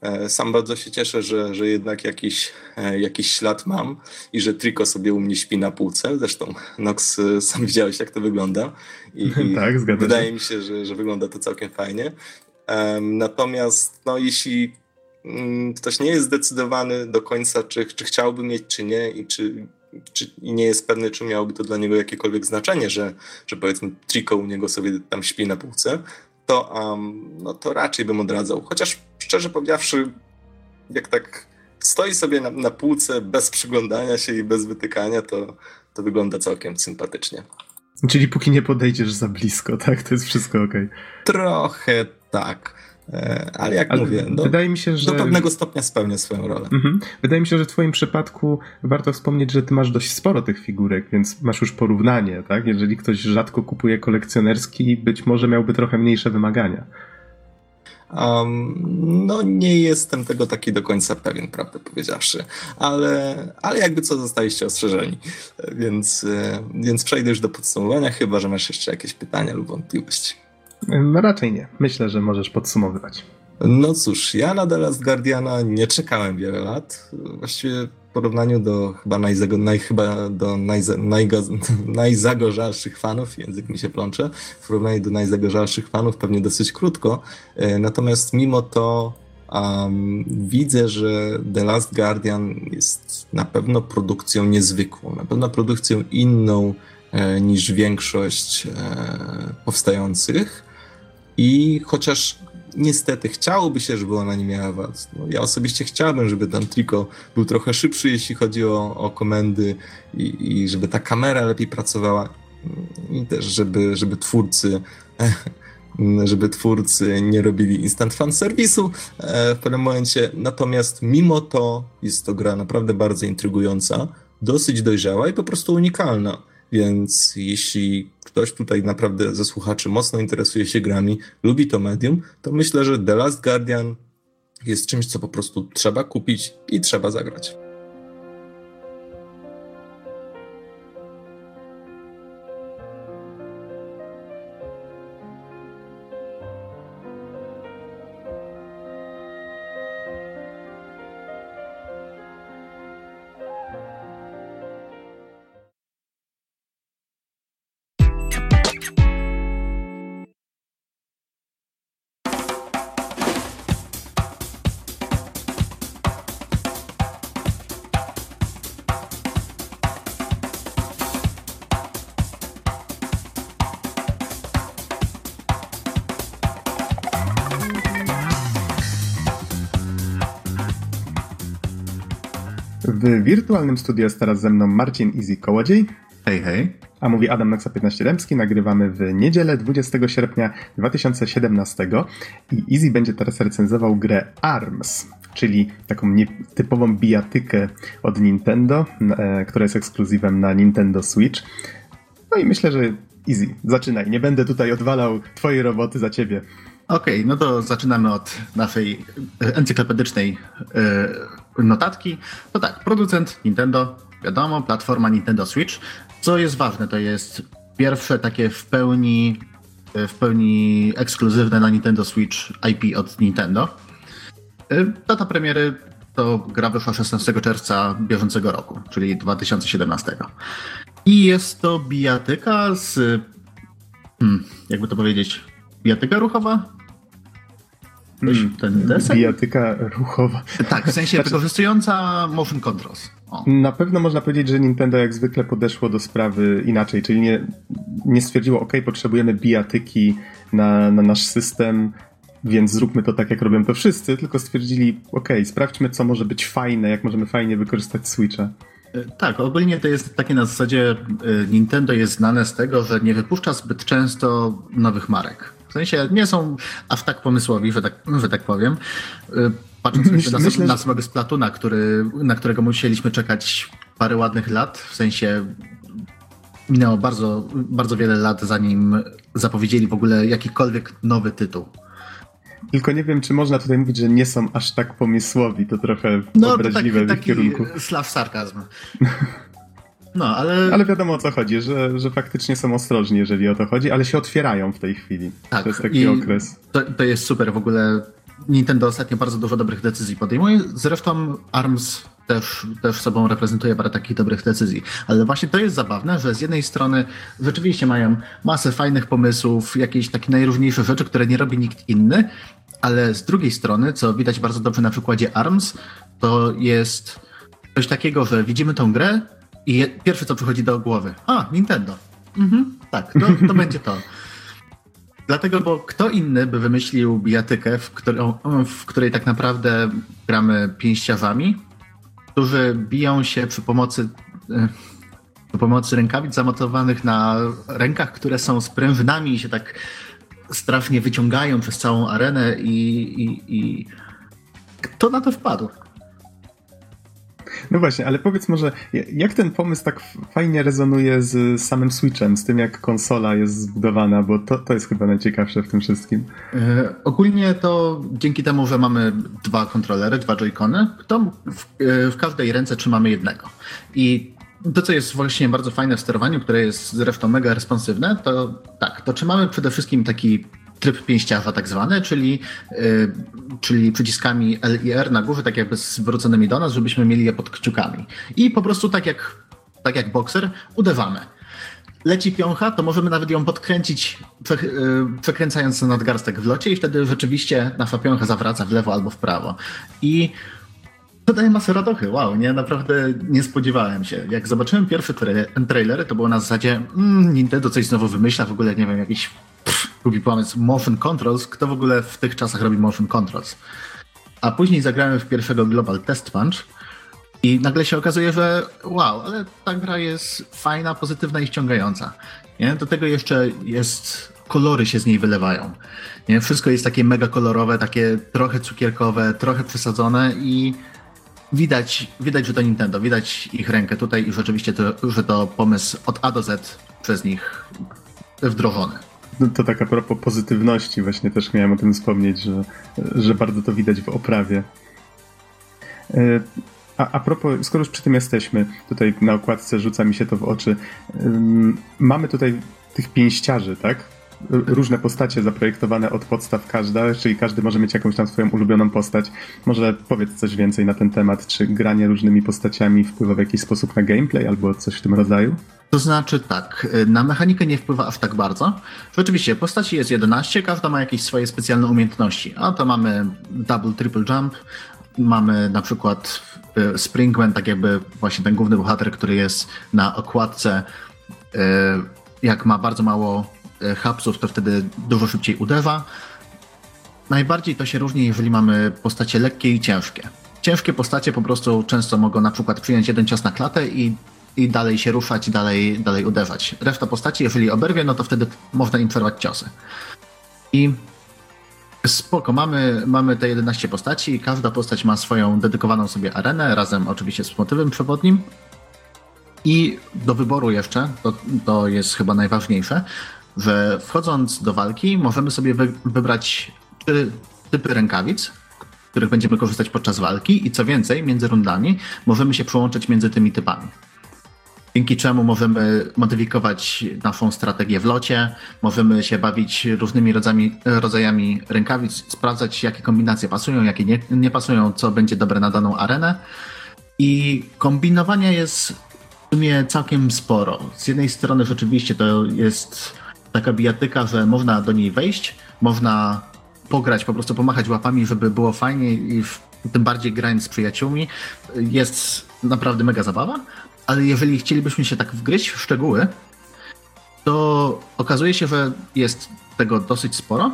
E, sam bardzo się cieszę, że, że jednak jakiś, e, jakiś ślad mam i że Trico sobie u mnie śpi na półce. Zresztą, Nox, e, sam widziałeś, jak to wygląda. I, [LAUGHS] tak, zgadzam Wydaje mi się, że, że wygląda to całkiem fajnie. Natomiast, no, jeśli mm, ktoś nie jest zdecydowany do końca, czy, czy chciałby mieć, czy nie, i czy czy, i nie jest pewny, czy miałoby to dla niego jakiekolwiek znaczenie, że, że powiedzmy Trico u niego sobie tam śpi na półce, to, um, no to raczej bym odradzał. Chociaż szczerze powiedziawszy, jak tak stoi sobie na, na półce bez przyglądania się i bez wytykania, to, to wygląda całkiem sympatycznie. Czyli póki nie podejdziesz za blisko, tak? To jest wszystko ok. Trochę tak. E, ale jak ale mówię, do, wydaje mi się, że... do pewnego stopnia spełnia swoją rolę. Mhm. Wydaje mi się, że w twoim przypadku warto wspomnieć, że ty masz dość sporo tych figurek, więc masz już porównanie, tak? Jeżeli ktoś rzadko kupuje kolekcjonerski, być może miałby trochę mniejsze wymagania. Um, no nie jestem tego taki do końca pewien, prawdę powiedziawszy, ale, ale jakby co zostaliście ostrzeżeni, więc, e, więc przejdę już do podsumowania, chyba że masz jeszcze jakieś pytania lub wątpliwości. No raczej nie. Myślę, że możesz podsumowywać. No cóż, ja na The Last Guardiana nie czekałem wiele lat. Właściwie w porównaniu do chyba, najzago, naj, chyba do najza, najga, [LAUGHS] najzagorzalszych fanów, język mi się plącze, w porównaniu do najzagorzalszych fanów pewnie dosyć krótko. E, natomiast mimo to um, widzę, że The Last Guardian jest na pewno produkcją niezwykłą, na pewno produkcją inną e, niż większość e, powstających. I chociaż niestety chciałoby się, żeby ona nie miała wad. No, ja osobiście chciałbym, żeby ten Trico był trochę szybszy, jeśli chodzi o, o komendy i, i żeby ta kamera lepiej pracowała i też, żeby, żeby twórcy [LAUGHS] żeby twórcy nie robili instant fan serwisu e, w pewnym momencie. Natomiast mimo to jest to gra naprawdę bardzo intrygująca, dosyć dojrzała i po prostu unikalna. Więc jeśli ktoś tutaj naprawdę ze słuchaczy mocno interesuje się grami, lubi to medium, to myślę, że The Last Guardian jest czymś, co po prostu trzeba kupić i trzeba zagrać. Wirtualnym studio jest teraz ze mną Marcin Easy Kołodziej. Hej, hej. A mówi Adam Noxa 15 Dębski. Nagrywamy w niedzielę 20 sierpnia 2017 i Easy będzie teraz recenzował grę ARMS, czyli taką typową bijatykę od Nintendo, e, która jest ekskluzywem na Nintendo Switch. No i myślę, że Easy, zaczynaj. Nie będę tutaj odwalał twojej roboty za ciebie. Okej, okay, no to zaczynamy od naszej encyklopedycznej yy, notatki. To tak, producent Nintendo, wiadomo, platforma Nintendo Switch. Co jest ważne, to jest pierwsze takie w pełni, w pełni ekskluzywne na Nintendo Switch IP od Nintendo. Yy, data premiery to gra wyszła 16 czerwca bieżącego roku, czyli 2017. I jest to bijatyka z. Hmm, jakby to powiedzieć? Bijatyka ruchowa? Hmm, ten desek? Bijatyka ruchowa. Tak, w sensie znaczy... wykorzystująca motion controls. O. Na pewno można powiedzieć, że Nintendo jak zwykle podeszło do sprawy inaczej, czyli nie, nie stwierdziło, ok, potrzebujemy bijatyki na, na nasz system, więc zróbmy to tak, jak robią to wszyscy, tylko stwierdzili, ok, sprawdźmy, co może być fajne, jak możemy fajnie wykorzystać Switcha. E, tak, ogólnie to jest takie na zasadzie e, Nintendo jest znane z tego, że nie wypuszcza zbyt często nowych marek. W sensie nie są aż tak pomysłowi, że tak, że tak powiem. E, patrząc Myśl, na, myślę, na samego Splatuna, który, na którego musieliśmy czekać parę ładnych lat, w sensie minęło bardzo, bardzo wiele lat, zanim zapowiedzieli w ogóle jakikolwiek nowy tytuł. Tylko nie wiem, czy można tutaj mówić, że nie są aż tak pomysłowi. To trochę no, obraźliwe to tak, w ich kierunku. Slaw sarkazm. [LAUGHS] No, ale... ale wiadomo o co chodzi, że, że faktycznie są ostrożni, jeżeli o to chodzi, ale się otwierają w tej chwili. Tak, to jest taki okres. To, to jest super. W ogóle Nintendo ostatnio bardzo dużo dobrych decyzji podejmuje. Zresztą ARMS też, też sobą reprezentuje parę takich dobrych decyzji. Ale właśnie to jest zabawne, że z jednej strony rzeczywiście mają masę fajnych pomysłów, jakieś takie najróżniejsze rzeczy, które nie robi nikt inny, ale z drugiej strony, co widać bardzo dobrze na przykładzie ARMS, to jest coś takiego, że widzimy tą grę i pierwsze co przychodzi do głowy, a, Nintendo. Mhm, tak, to, to [LAUGHS] będzie to. Dlatego, bo kto inny by wymyślił bijatykę, w, którą, w której tak naprawdę gramy pięściarzami, którzy biją się przy pomocy, e, przy pomocy rękawic zamontowanych na rękach, które są sprężynami i się tak strasznie wyciągają przez całą arenę i, i, i kto na to wpadł? No właśnie, ale powiedz może, jak ten pomysł tak fajnie rezonuje z samym Switchem, z tym jak konsola jest zbudowana, bo to, to jest chyba najciekawsze w tym wszystkim. E, ogólnie to dzięki temu, że mamy dwa kontrolery, dwa joycony, to w, e, w każdej ręce trzymamy jednego. I to, co jest właśnie bardzo fajne w sterowaniu, które jest zresztą mega responsywne, to tak, to trzymamy przede wszystkim taki tryb pięściarza tak zwany, czyli, yy, czyli przyciskami L i R na górze, tak jakby zwróconymi do nas, żebyśmy mieli je pod kciukami. I po prostu tak jak, tak jak bokser uderzamy. Leci piącha, to możemy nawet ją podkręcić, yy, przekręcając nadgarstek w locie i wtedy rzeczywiście nasza piącha zawraca w lewo albo w prawo. I to daje masę radochy, wow, nie, naprawdę nie spodziewałem się. Jak zobaczyłem pierwszy trailer, to było na zasadzie mm, Nintendo coś znowu wymyśla, w ogóle nie wiem, jakiś lubi pomysł motion controls. Kto w ogóle w tych czasach robi motion controls? A później zagrałem w pierwszego Global Test Punch i nagle się okazuje, że wow, ale ta gra jest fajna, pozytywna i ściągająca. Nie? Do tego jeszcze jest, kolory się z niej wylewają. Nie? Wszystko jest takie mega kolorowe, takie trochę cukierkowe, trochę przesadzone i widać, widać, że to Nintendo, widać ich rękę tutaj i rzeczywiście to, że to pomysł od A do Z przez nich wdrożony. No to tak a propos pozytywności, właśnie też miałem o tym wspomnieć, że, że bardzo to widać w oprawie. E, a, a propos, skoro już przy tym jesteśmy, tutaj na okładce rzuca mi się to w oczy. Mamy tutaj tych pięściarzy, tak? Różne postacie zaprojektowane od podstaw każda, czyli każdy może mieć jakąś tam swoją ulubioną postać. Może powiedz coś więcej na ten temat, czy granie różnymi postaciami wpływa w jakiś sposób na gameplay albo coś w tym rodzaju? To znaczy tak, na mechanikę nie wpływa aż tak bardzo. Rzeczywiście, postaci jest 11, każda ma jakieś swoje specjalne umiejętności. A to mamy double, triple jump, mamy na przykład e, Springman, tak jakby właśnie ten główny bohater, który jest na okładce, e, jak ma bardzo mało hapsów, to wtedy dużo szybciej uderza. Najbardziej to się różni, jeżeli mamy postacie lekkie i ciężkie. ciężkie postacie po prostu często mogą na przykład przyjąć jeden cios na klatę i, i dalej się ruszać, dalej, dalej uderzać. Reszta postaci, jeżeli oberwie, no to wtedy można im przerwać ciosy. I spoko, mamy, mamy te 11 postaci i każda postać ma swoją dedykowaną sobie arenę, razem oczywiście z motywem przewodnim. I do wyboru jeszcze, to, to jest chyba najważniejsze, że wchodząc do walki możemy sobie wy, wybrać trzy typy rękawic, których będziemy korzystać podczas walki i co więcej, między rundami możemy się przełączyć między tymi typami. Dzięki czemu możemy modyfikować naszą strategię w locie, możemy się bawić różnymi rodzajami, rodzajami rękawic, sprawdzać jakie kombinacje pasują, jakie nie, nie pasują, co będzie dobre na daną arenę. I kombinowania jest w sumie całkiem sporo. Z jednej strony rzeczywiście to jest taka bijatyka, że można do niej wejść, można pograć, po prostu pomachać łapami, żeby było fajnie i w, tym bardziej grając z przyjaciółmi jest naprawdę mega zabawa, ale jeżeli chcielibyśmy się tak wgryźć w szczegóły, to okazuje się, że jest tego dosyć sporo,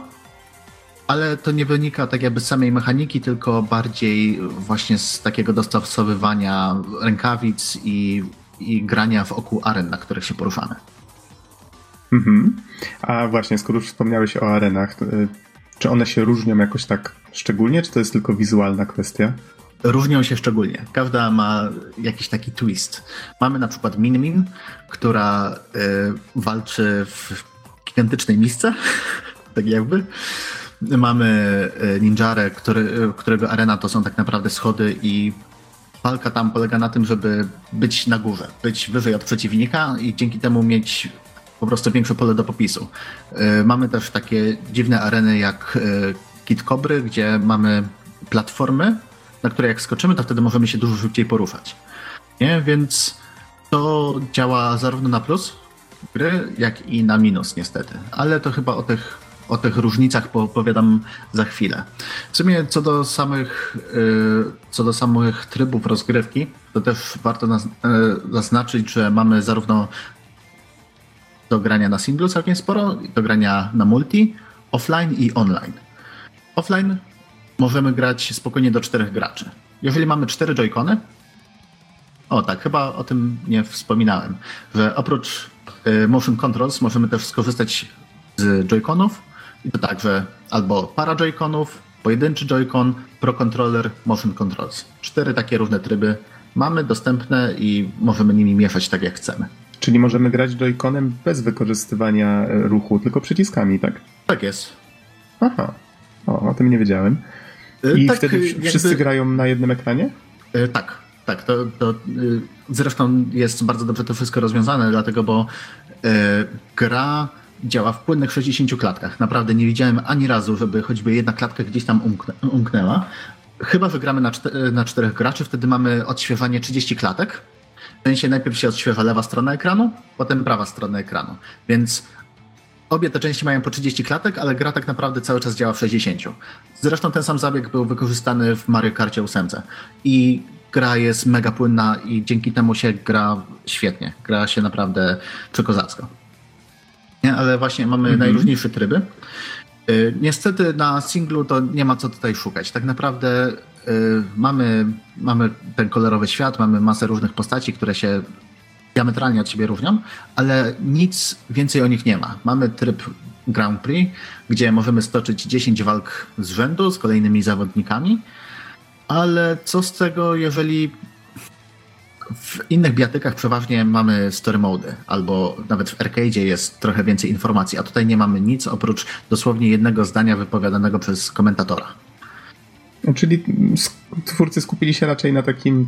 ale to nie wynika tak jakby z samej mechaniki, tylko bardziej właśnie z takiego dostosowywania rękawic i, i grania wokół aren, na których się poruszamy. Mhm. A właśnie, skoro już wspomniałeś o arenach, czy one się różnią jakoś tak szczególnie, czy to jest tylko wizualna kwestia? Różnią się szczególnie. Każda ma jakiś taki twist. Mamy na przykład Minmin, która y, walczy w gigantycznej misce, [LAUGHS] tak jakby. Mamy y, Ninjarę, który, y, którego arena to są tak naprawdę schody i walka tam polega na tym, żeby być na górze, być wyżej od przeciwnika i dzięki temu mieć po prostu większe pole do popisu. Y, mamy też takie dziwne areny jak y, Kit Kobry, gdzie mamy platformy, na które jak skoczymy, to wtedy możemy się dużo szybciej poruszać. Nie? Więc to działa zarówno na plus gry, jak i na minus niestety. Ale to chyba o tych, o tych różnicach opowiadam za chwilę. W sumie co do samych, y, co do samych trybów rozgrywki, to też warto zaznaczyć, że mamy zarówno do grania na singlu całkiem sporo, do grania na multi, offline i online. Offline możemy grać spokojnie do czterech graczy. Jeżeli mamy cztery joycony, o tak, chyba o tym nie wspominałem, że oprócz y, motion controls możemy też skorzystać z joyconów i to także albo para joyconów, pojedynczy joycon, pro controller, motion controls. Cztery takie różne tryby mamy dostępne i możemy nimi mieszać tak jak chcemy. Czyli możemy grać joyconem bez wykorzystywania e, ruchu, tylko przyciskami, tak? Tak jest. Aha, o, o tym nie wiedziałem. E, I tak, wtedy jakby... wszyscy grają na jednym ekranie? E, tak, tak. To, to zresztą jest bardzo dobrze to wszystko rozwiązane, dlatego, bo gra działa w płynnych 60 klatkach. Naprawdę nie widziałem ani razu, żeby choćby jedna klatka gdzieś tam umknę, umknęła. Chyba, że gramy na, czter na czterech graczy, wtedy mamy odświeżanie 30 klatek w sensie najpierw się odświeża lewa strona ekranu, potem prawa strona ekranu. Więc obie te części mają po 30 klatek, ale gra tak naprawdę cały czas działa w 60. Zresztą ten sam zabieg był wykorzystany w Mario Karcie 8. I gra jest mega płynna i dzięki temu się gra świetnie. Gra się naprawdę przekozacko. Nie, ale właśnie mamy mm -hmm. najróżniejsze tryby. Y, niestety na singlu to nie ma co tutaj szukać. Tak naprawdę mamy, mamy ten kolorowy świat, mamy masę różnych postaci, które się diametralnie od siebie różnią, ale nic więcej o nich nie ma. Mamy tryb Grand Prix, gdzie możemy stoczyć 10 walk z rzędu z kolejnymi zawodnikami, ale co z tego, jeżeli w innych biatykach przeważnie mamy story mode, albo nawet w arcade jest trochę więcej informacji, a tutaj nie mamy nic oprócz dosłownie jednego zdania wypowiadanego przez komentatora. Czyli twórcy skupili się raczej na takim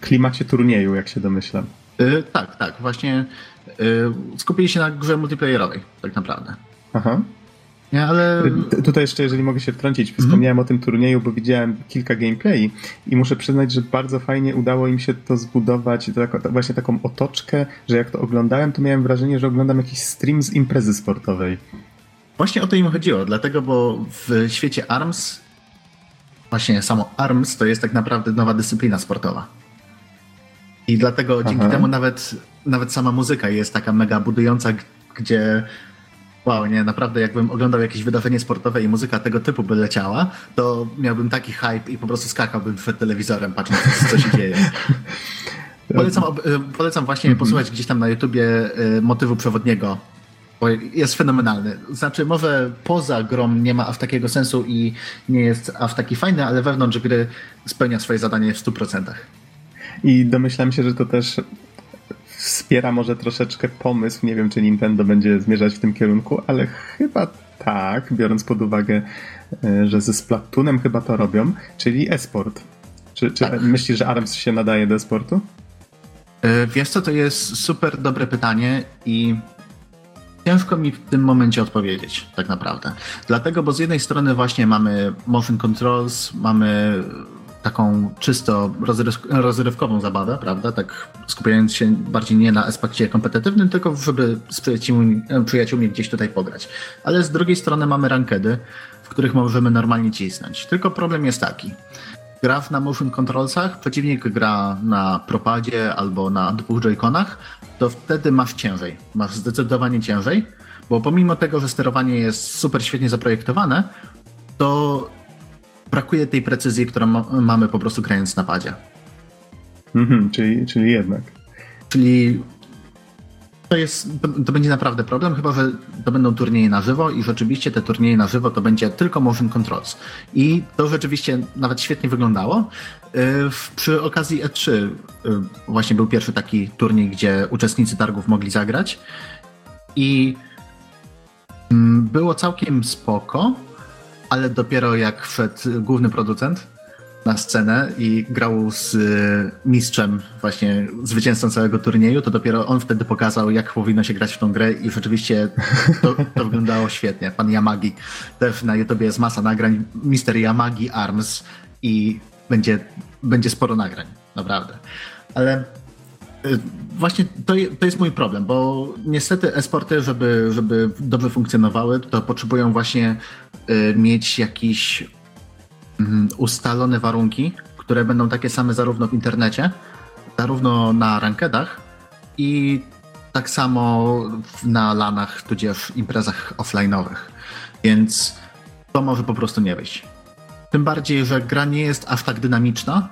klimacie turnieju, jak się domyślam. Yy, tak, tak. Właśnie yy, skupili się na grze multiplayerowej, tak naprawdę. Aha. Nie, ale... Tutaj jeszcze, jeżeli mogę się wtrącić, mhm. wspomniałem mm -hmm. o tym turnieju, bo widziałem kilka gameplay i muszę przyznać, że bardzo fajnie udało im się to zbudować, tak, właśnie taką otoczkę, że jak to oglądałem, to miałem wrażenie, że oglądam jakiś stream z imprezy sportowej. Właśnie o to im chodziło, dlatego, bo w świecie ARMS właśnie samo ARMS to jest tak naprawdę nowa dyscyplina sportowa. I dlatego Aha. dzięki temu nawet, nawet sama muzyka jest taka mega budująca, gdzie Wow, nie, naprawdę jakbym oglądał jakieś wydarzenie sportowe i muzyka tego typu by leciała, to miałbym taki hype i po prostu skakałbym przed telewizorem, patrząc co się dzieje. [LAUGHS] Polecam, polecam właśnie -hmm. posłuchać gdzieś tam na YouTubie e, motywu przewodniego, jest fenomenalny. Znaczy, może poza grą nie ma aż takiego sensu i nie jest aż taki fajny, ale wewnątrz gry spełnia swoje zadanie w 100%. I domyślam się, że to też wspiera może troszeczkę pomysł. Nie wiem, czy Nintendo będzie zmierzać w tym kierunku, ale chyba tak, biorąc pod uwagę, e, że ze Splatoonem chyba to robią, czyli e-sport. Czy, czy tak. myślisz, że ARMS się nadaje do e-sportu? E, wiesz co, to jest super dobre pytanie i ciężko mi w tym momencie odpowiedzieć, tak naprawdę. Dlatego, bo z jednej strony właśnie mamy motion controls, mamy taką czysto rozrywkową zabawę, prawda? Tak skupiając się bardziej nie na aspekcie kompetytywnym, tylko żeby z przyjaciółmi, przyjaciółmi gdzieś tutaj pograć. Ale z drugiej strony mamy rankedy, w których możemy normalnie cisnąć. Tylko problem jest taki. Gra na motion controlsach, przeciwnik gra na propadzie albo na dwóch joyconach, to wtedy masz ciężej. Masz zdecydowanie ciężej, bo pomimo tego, że sterowanie jest super świetnie zaprojektowane, to brakuje tej precyzji, którą ma, mamy po prostu grając na padzie. Mhm, czyli, czyli jednak. Czyli to, jest, to, będzie naprawdę problem, chyba że to będą turnieje na żywo i rzeczywiście te turnieje na żywo to będzie tylko motion controls. I to rzeczywiście nawet świetnie wyglądało. Y, przy okazji E3 y, właśnie był pierwszy taki turniej, gdzie uczestnicy targów mogli zagrać i mm, było całkiem spoko ale dopiero jak wszedł główny producent na scenę i grał z e, mistrzem, właśnie zwycięzcą całego turnieju, to dopiero on wtedy pokazał, jak powinno się grać w tą grę i rzeczywiście to, to wyglądało świetnie. Pan Yamagi. Też na YouTubie jest masa nagrań. Mister Yamagi Arms i będzie, będzie sporo nagrań, naprawdę. Ale Y, właśnie to, to jest mój problem, bo niestety esporty, żeby, żeby dobrze funkcjonowały, to potrzebują właśnie y, mieć jakieś mm, ustalone warunki, które będą takie same zarówno w internecie, zarówno na rankedach i tak samo na lanach, tudzież imprezach offline'owych. Więc to może po prostu nie wyjść. Tym bardziej, że gra nie jest aż tak dynamiczna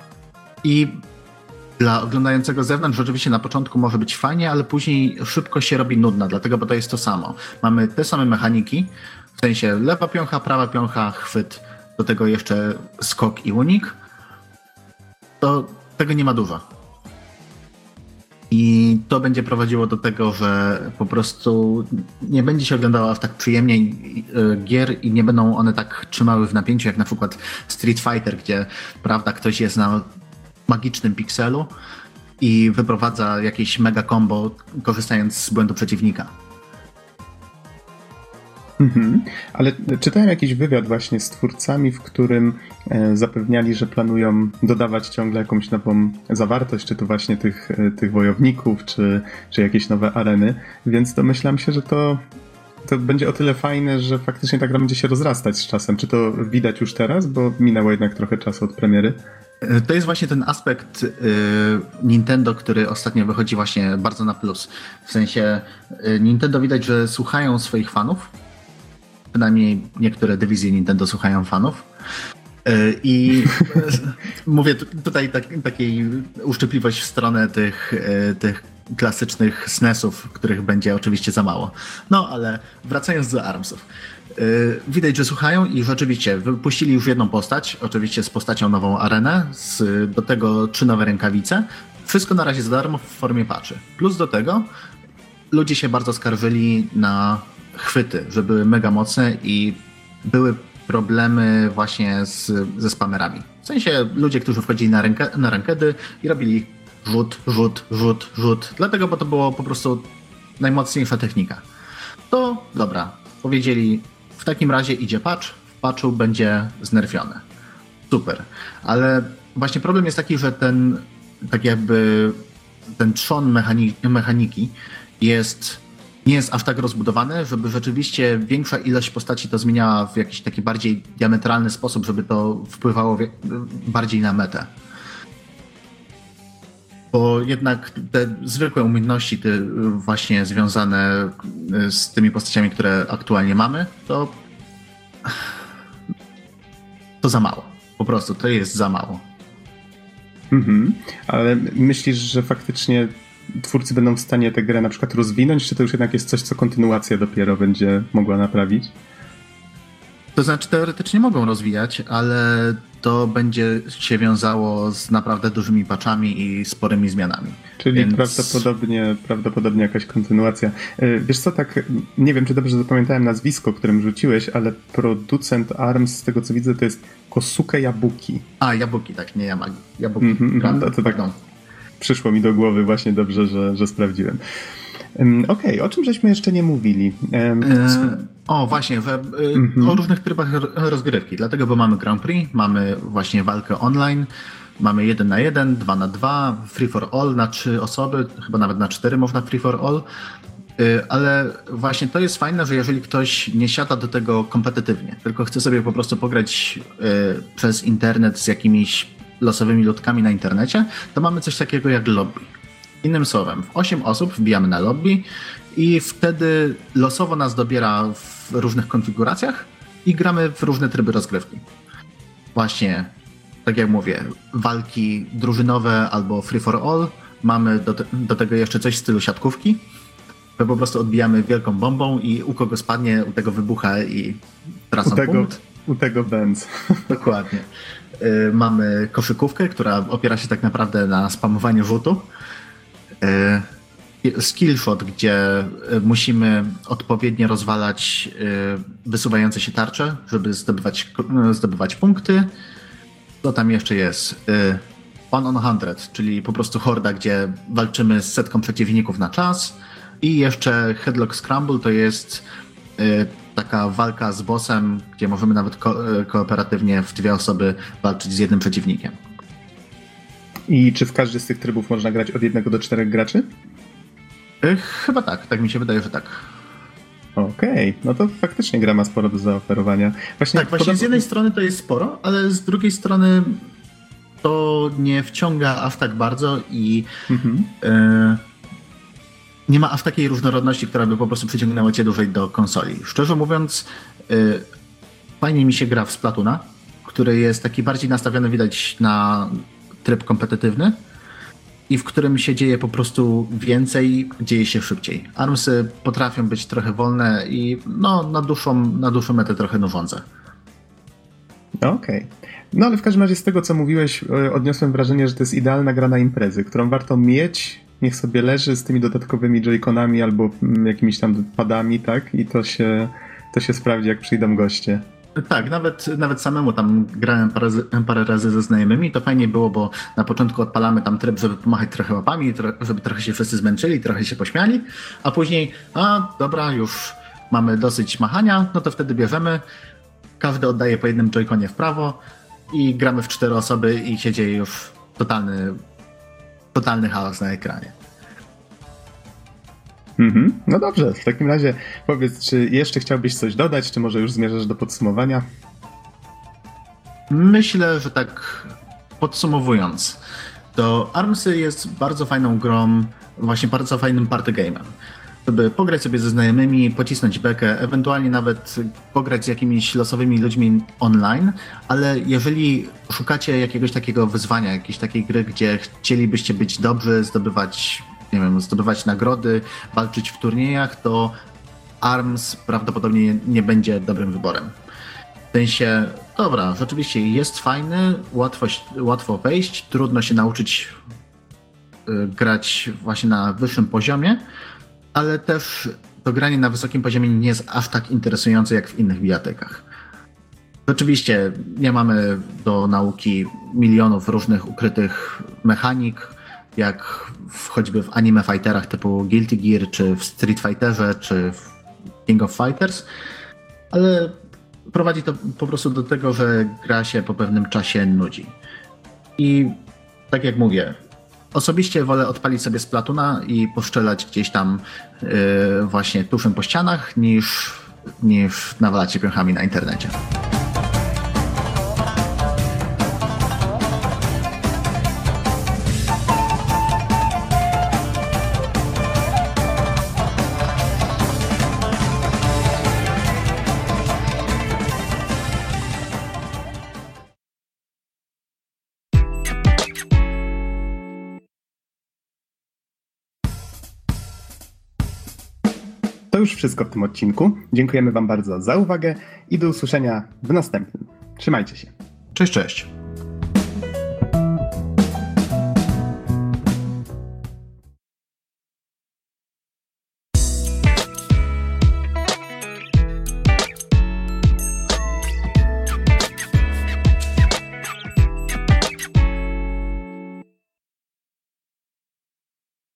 i dla oglądającego z zewnątrz rzeczywiście na początku może być fajnie, ale później szybko się robi nudna, dlatego, bo to jest to samo. Mamy te same mechaniki, w sensie lewa piącha, prawa piącha, chwyt, do tego jeszcze skok i unik. To tego nie ma dużo. I to będzie prowadziło do tego, że po prostu nie będzie się oglądało aż tak przyjemnie e, gier i nie będą one tak trzymały w napięciu, jak na przykład Street Fighter, gdzie prawda, ktoś jest na magicznym pikselu i wyprowadza jakieś mega combo, korzystając z błędu przeciwnika. Mhm. Ale czytałem jakiś wywiad właśnie z twórcami, w którym e, zapewniali, że planują dodawać ciągle jakąś nową zawartość, czy to właśnie tych, e, tych wojowników, czy, czy jakieś nowe areny, więc domyślam się, że to, to będzie o tyle fajne, że faktycznie ta gra będzie się rozrastać z czasem. Czy to widać już teraz, bo minęło jednak trochę czasu od premiery? To jest właśnie ten aspekt y, Nintendo, który ostatnio wychodzi właśnie bardzo na plus. W sensie y, Nintendo widać, że słuchają swoich fanów. Przynajmniej niektóre dywizje Nintendo słuchają fanów. Y, I [LAUGHS] mówię tutaj tak, takiej uszczypliwość w stronę tych, tych klasycznych SNESów, których będzie oczywiście za mało. No ale wracając do ARMSów. Y, widać, że słuchają i rzeczywiście wypuścili już jedną postać, oczywiście z postacią nową arenę, z, do tego trzy nowe rękawice. Wszystko na razie za darmo w formie patchy. Plus do tego ludzie się bardzo skarżyli na chwyty, że były mega mocne i były problemy właśnie z, ze spamerami. W sensie ludzie, którzy wchodzili na, rękę, na rankedy i robili rzut, rzut, rzut, rzut. Dlatego, bo to było po prostu najmocniejsza technika. To dobra, powiedzieli w takim razie idzie patch, w patchu będzie znerfiony. Super. Ale właśnie problem jest taki, że ten tak jakby ten trzon mechaniki, mechaniki jest nie jest aż tak rozbudowany, żeby rzeczywiście większa ilość postaci to zmieniała w jakiś taki bardziej diametralny sposób, żeby to wpływało bardziej na metę. bo jednak te zwykłe umiejętności te właśnie związane z tymi postaciami, które aktualnie mamy, to to za mało. Po prostu to jest za mało. Mhm. Ale myślisz, że faktycznie twórcy będą w stanie tę grę na przykład rozwinąć, czy to już jednak jest coś, co kontynuacja dopiero będzie mogła naprawić? To znaczy teoretycznie mogą rozwijać, ale to będzie się wiązało z naprawdę dużymi patchami i sporymi zmianami. Czyli Więc... prawdopodobnie, prawdopodobnie jakaś kontynuacja. E, wiesz co, tak, nie wiem, czy dobrze zapamiętałem nazwisko, którym rzuciłeś, ale producent ARMS, z tego co widzę, to jest Kosuke Jabuki. A, Jabuki, tak, nie Yamagi. Jabuki. Mm -hmm, to, to tak przyszło mi do głowy właśnie dobrze, że, że sprawdziłem. Okej, okay, o czym żeśmy jeszcze nie mówili? E, o, właśnie, w, mm-hmm. o różnych trybach rozgrywki. Dlatego, bo mamy Grand Prix, mamy właśnie walkę online, mamy 1 na 1, 2 na 2, free for all na 3 osoby, chyba nawet na 4 można free for all. E, ale właśnie to jest fajne, że jeżeli ktoś nie siada do tego kompetytywnie, tylko chce sobie po prostu pograć e, przez internet z jakimiś losowymi ludkami na internecie, to mamy coś takiego jak lobby. Innym słowem, w 8 osób wbijamy na lobby i wtedy losowo nas dobiera w różnych konfiguracjach i gramy w różne tryby rozgrywki. Właśnie, tak jak mówię, walki drużynowe albo free for all. Mamy do, te, do tego jeszcze coś w stylu siatkówki. My po prostu odbijamy wielką bombą i u kogo spadnie, u tego wybucha i tracą u tego, punkt. U tego Benz. Dokładnie. [LAUGHS] Y, mamy koszykówkę, która opiera się tak naprawdę na spamowaniu rzutu. Y, skillshot, gdzie y, musimy odpowiednio rozwalać wysuwające się tarcze, żeby zdobywać, zdobywać punkty. Co tam jeszcze jest? One on 100, czyli po prostu horda, gdzie walczymy z setką przeciwników na czas. I jeszcze Headlock Scramble to jest taka walka z bossem, gdzie możemy nawet ko- e, kooperatywnie w dwie osoby walczyć z jednym przeciwnikiem. I czy w każdy z tych trybów można grać od jednego do czterech graczy? E, chyba tak, tak mi się wydaje, że tak. Okej, okay. no to faktycznie gra ma sporo do zaoferowania. Właśnie tak, właśnie z jednej strony to jest sporo, ale z drugiej strony to nie wciąga aż tak bardzo i mhm. y, nie ma aż takiej różnorodności, która by po prostu przyciągnęła cię dłużej do konsoli. Szczerze mówiąc, yy, fajnie mi się gra w Splatuna, który jest taki bardziej nastawiony, widać, na tryb kompetytywny i w którym się dzieje po prostu więcej, dzieje się szybciej. Armsy potrafią być trochę wolne i no, na, dłuższą, na dłuższą metę trochę nużące. Okej. Okay. No ale w każdym razie z tego, co mówiłeś, e, odniosłem wrażenie, że to jest idealna gra na imprezy, którą warto mieć niech sobie leży z tymi dodatkowymi joyconami albo mm, jakimiś tam padami, tak? I to się, to się sprawdzi, jak przyjdą goście. Tak, nawet, nawet samemu tam grałem parę, parę razy ze znajomymi. To fajnie było, bo na początku odpalamy tam tryb, żeby pomachać trochę łapami, żeby trochę się wszyscy zmęczyli, trochę się pośmiali, a później, a dobra, już mamy dosyć machania, no to wtedy bierzemy, każdy oddaje po jednym joyconie w prawo i gramy w cztery osoby i się dzieje już totalny totalny chaos na ekranie. Mhm. No dobrze, w takim razie powiedz, czy jeszcze chciałbyś coś dodać, czy może już zmierzasz do podsumowania? Myślę, że tak podsumowując, to Armsy jest bardzo fajną grą, właśnie bardzo fajnym party game'em żeby pograć sobie ze znajomymi, pocisnąć bekę, ewentualnie nawet pograć z jakimiś losowymi ludźmi online, ale jeżeli szukacie jakiegoś takiego wyzwania, jakiejś takiej gry, gdzie chcielibyście być dobrzy, zdobywać, nie wiem, zdobywać nagrody, walczyć w turniejach, to ARMS prawdopodobnie nie będzie dobrym wyborem. W sensie, dobra, rzeczywiście jest fajny, łatwo, łatwo wejść, trudno się nauczyć y, grać właśnie na wyższym poziomie, ale też to granie na wysokim poziomie nie jest aż tak interesujące jak w innych bijatekach. Oczywiście nie mamy do nauki milionów różnych ukrytych mechanik, jak w, choćby w anime fighterach typu Guilty Gear, czy w Street Fighterze, czy w King of Fighters, ale prowadzi to po prostu do tego, że gra się po pewnym czasie nudzi. I tak jak mówię, Osobiście wolę odpalić sobie z Platuna i poszczelać gdzieś tam yy, właśnie tuszem po ścianach, niż, niż nawalać się piąchami na internecie. To już wszystko w tym odcinku. Dziękujemy Wam bardzo za uwagę i do usłyszenia w następnym. Trzymajcie się. Cześć, cześć.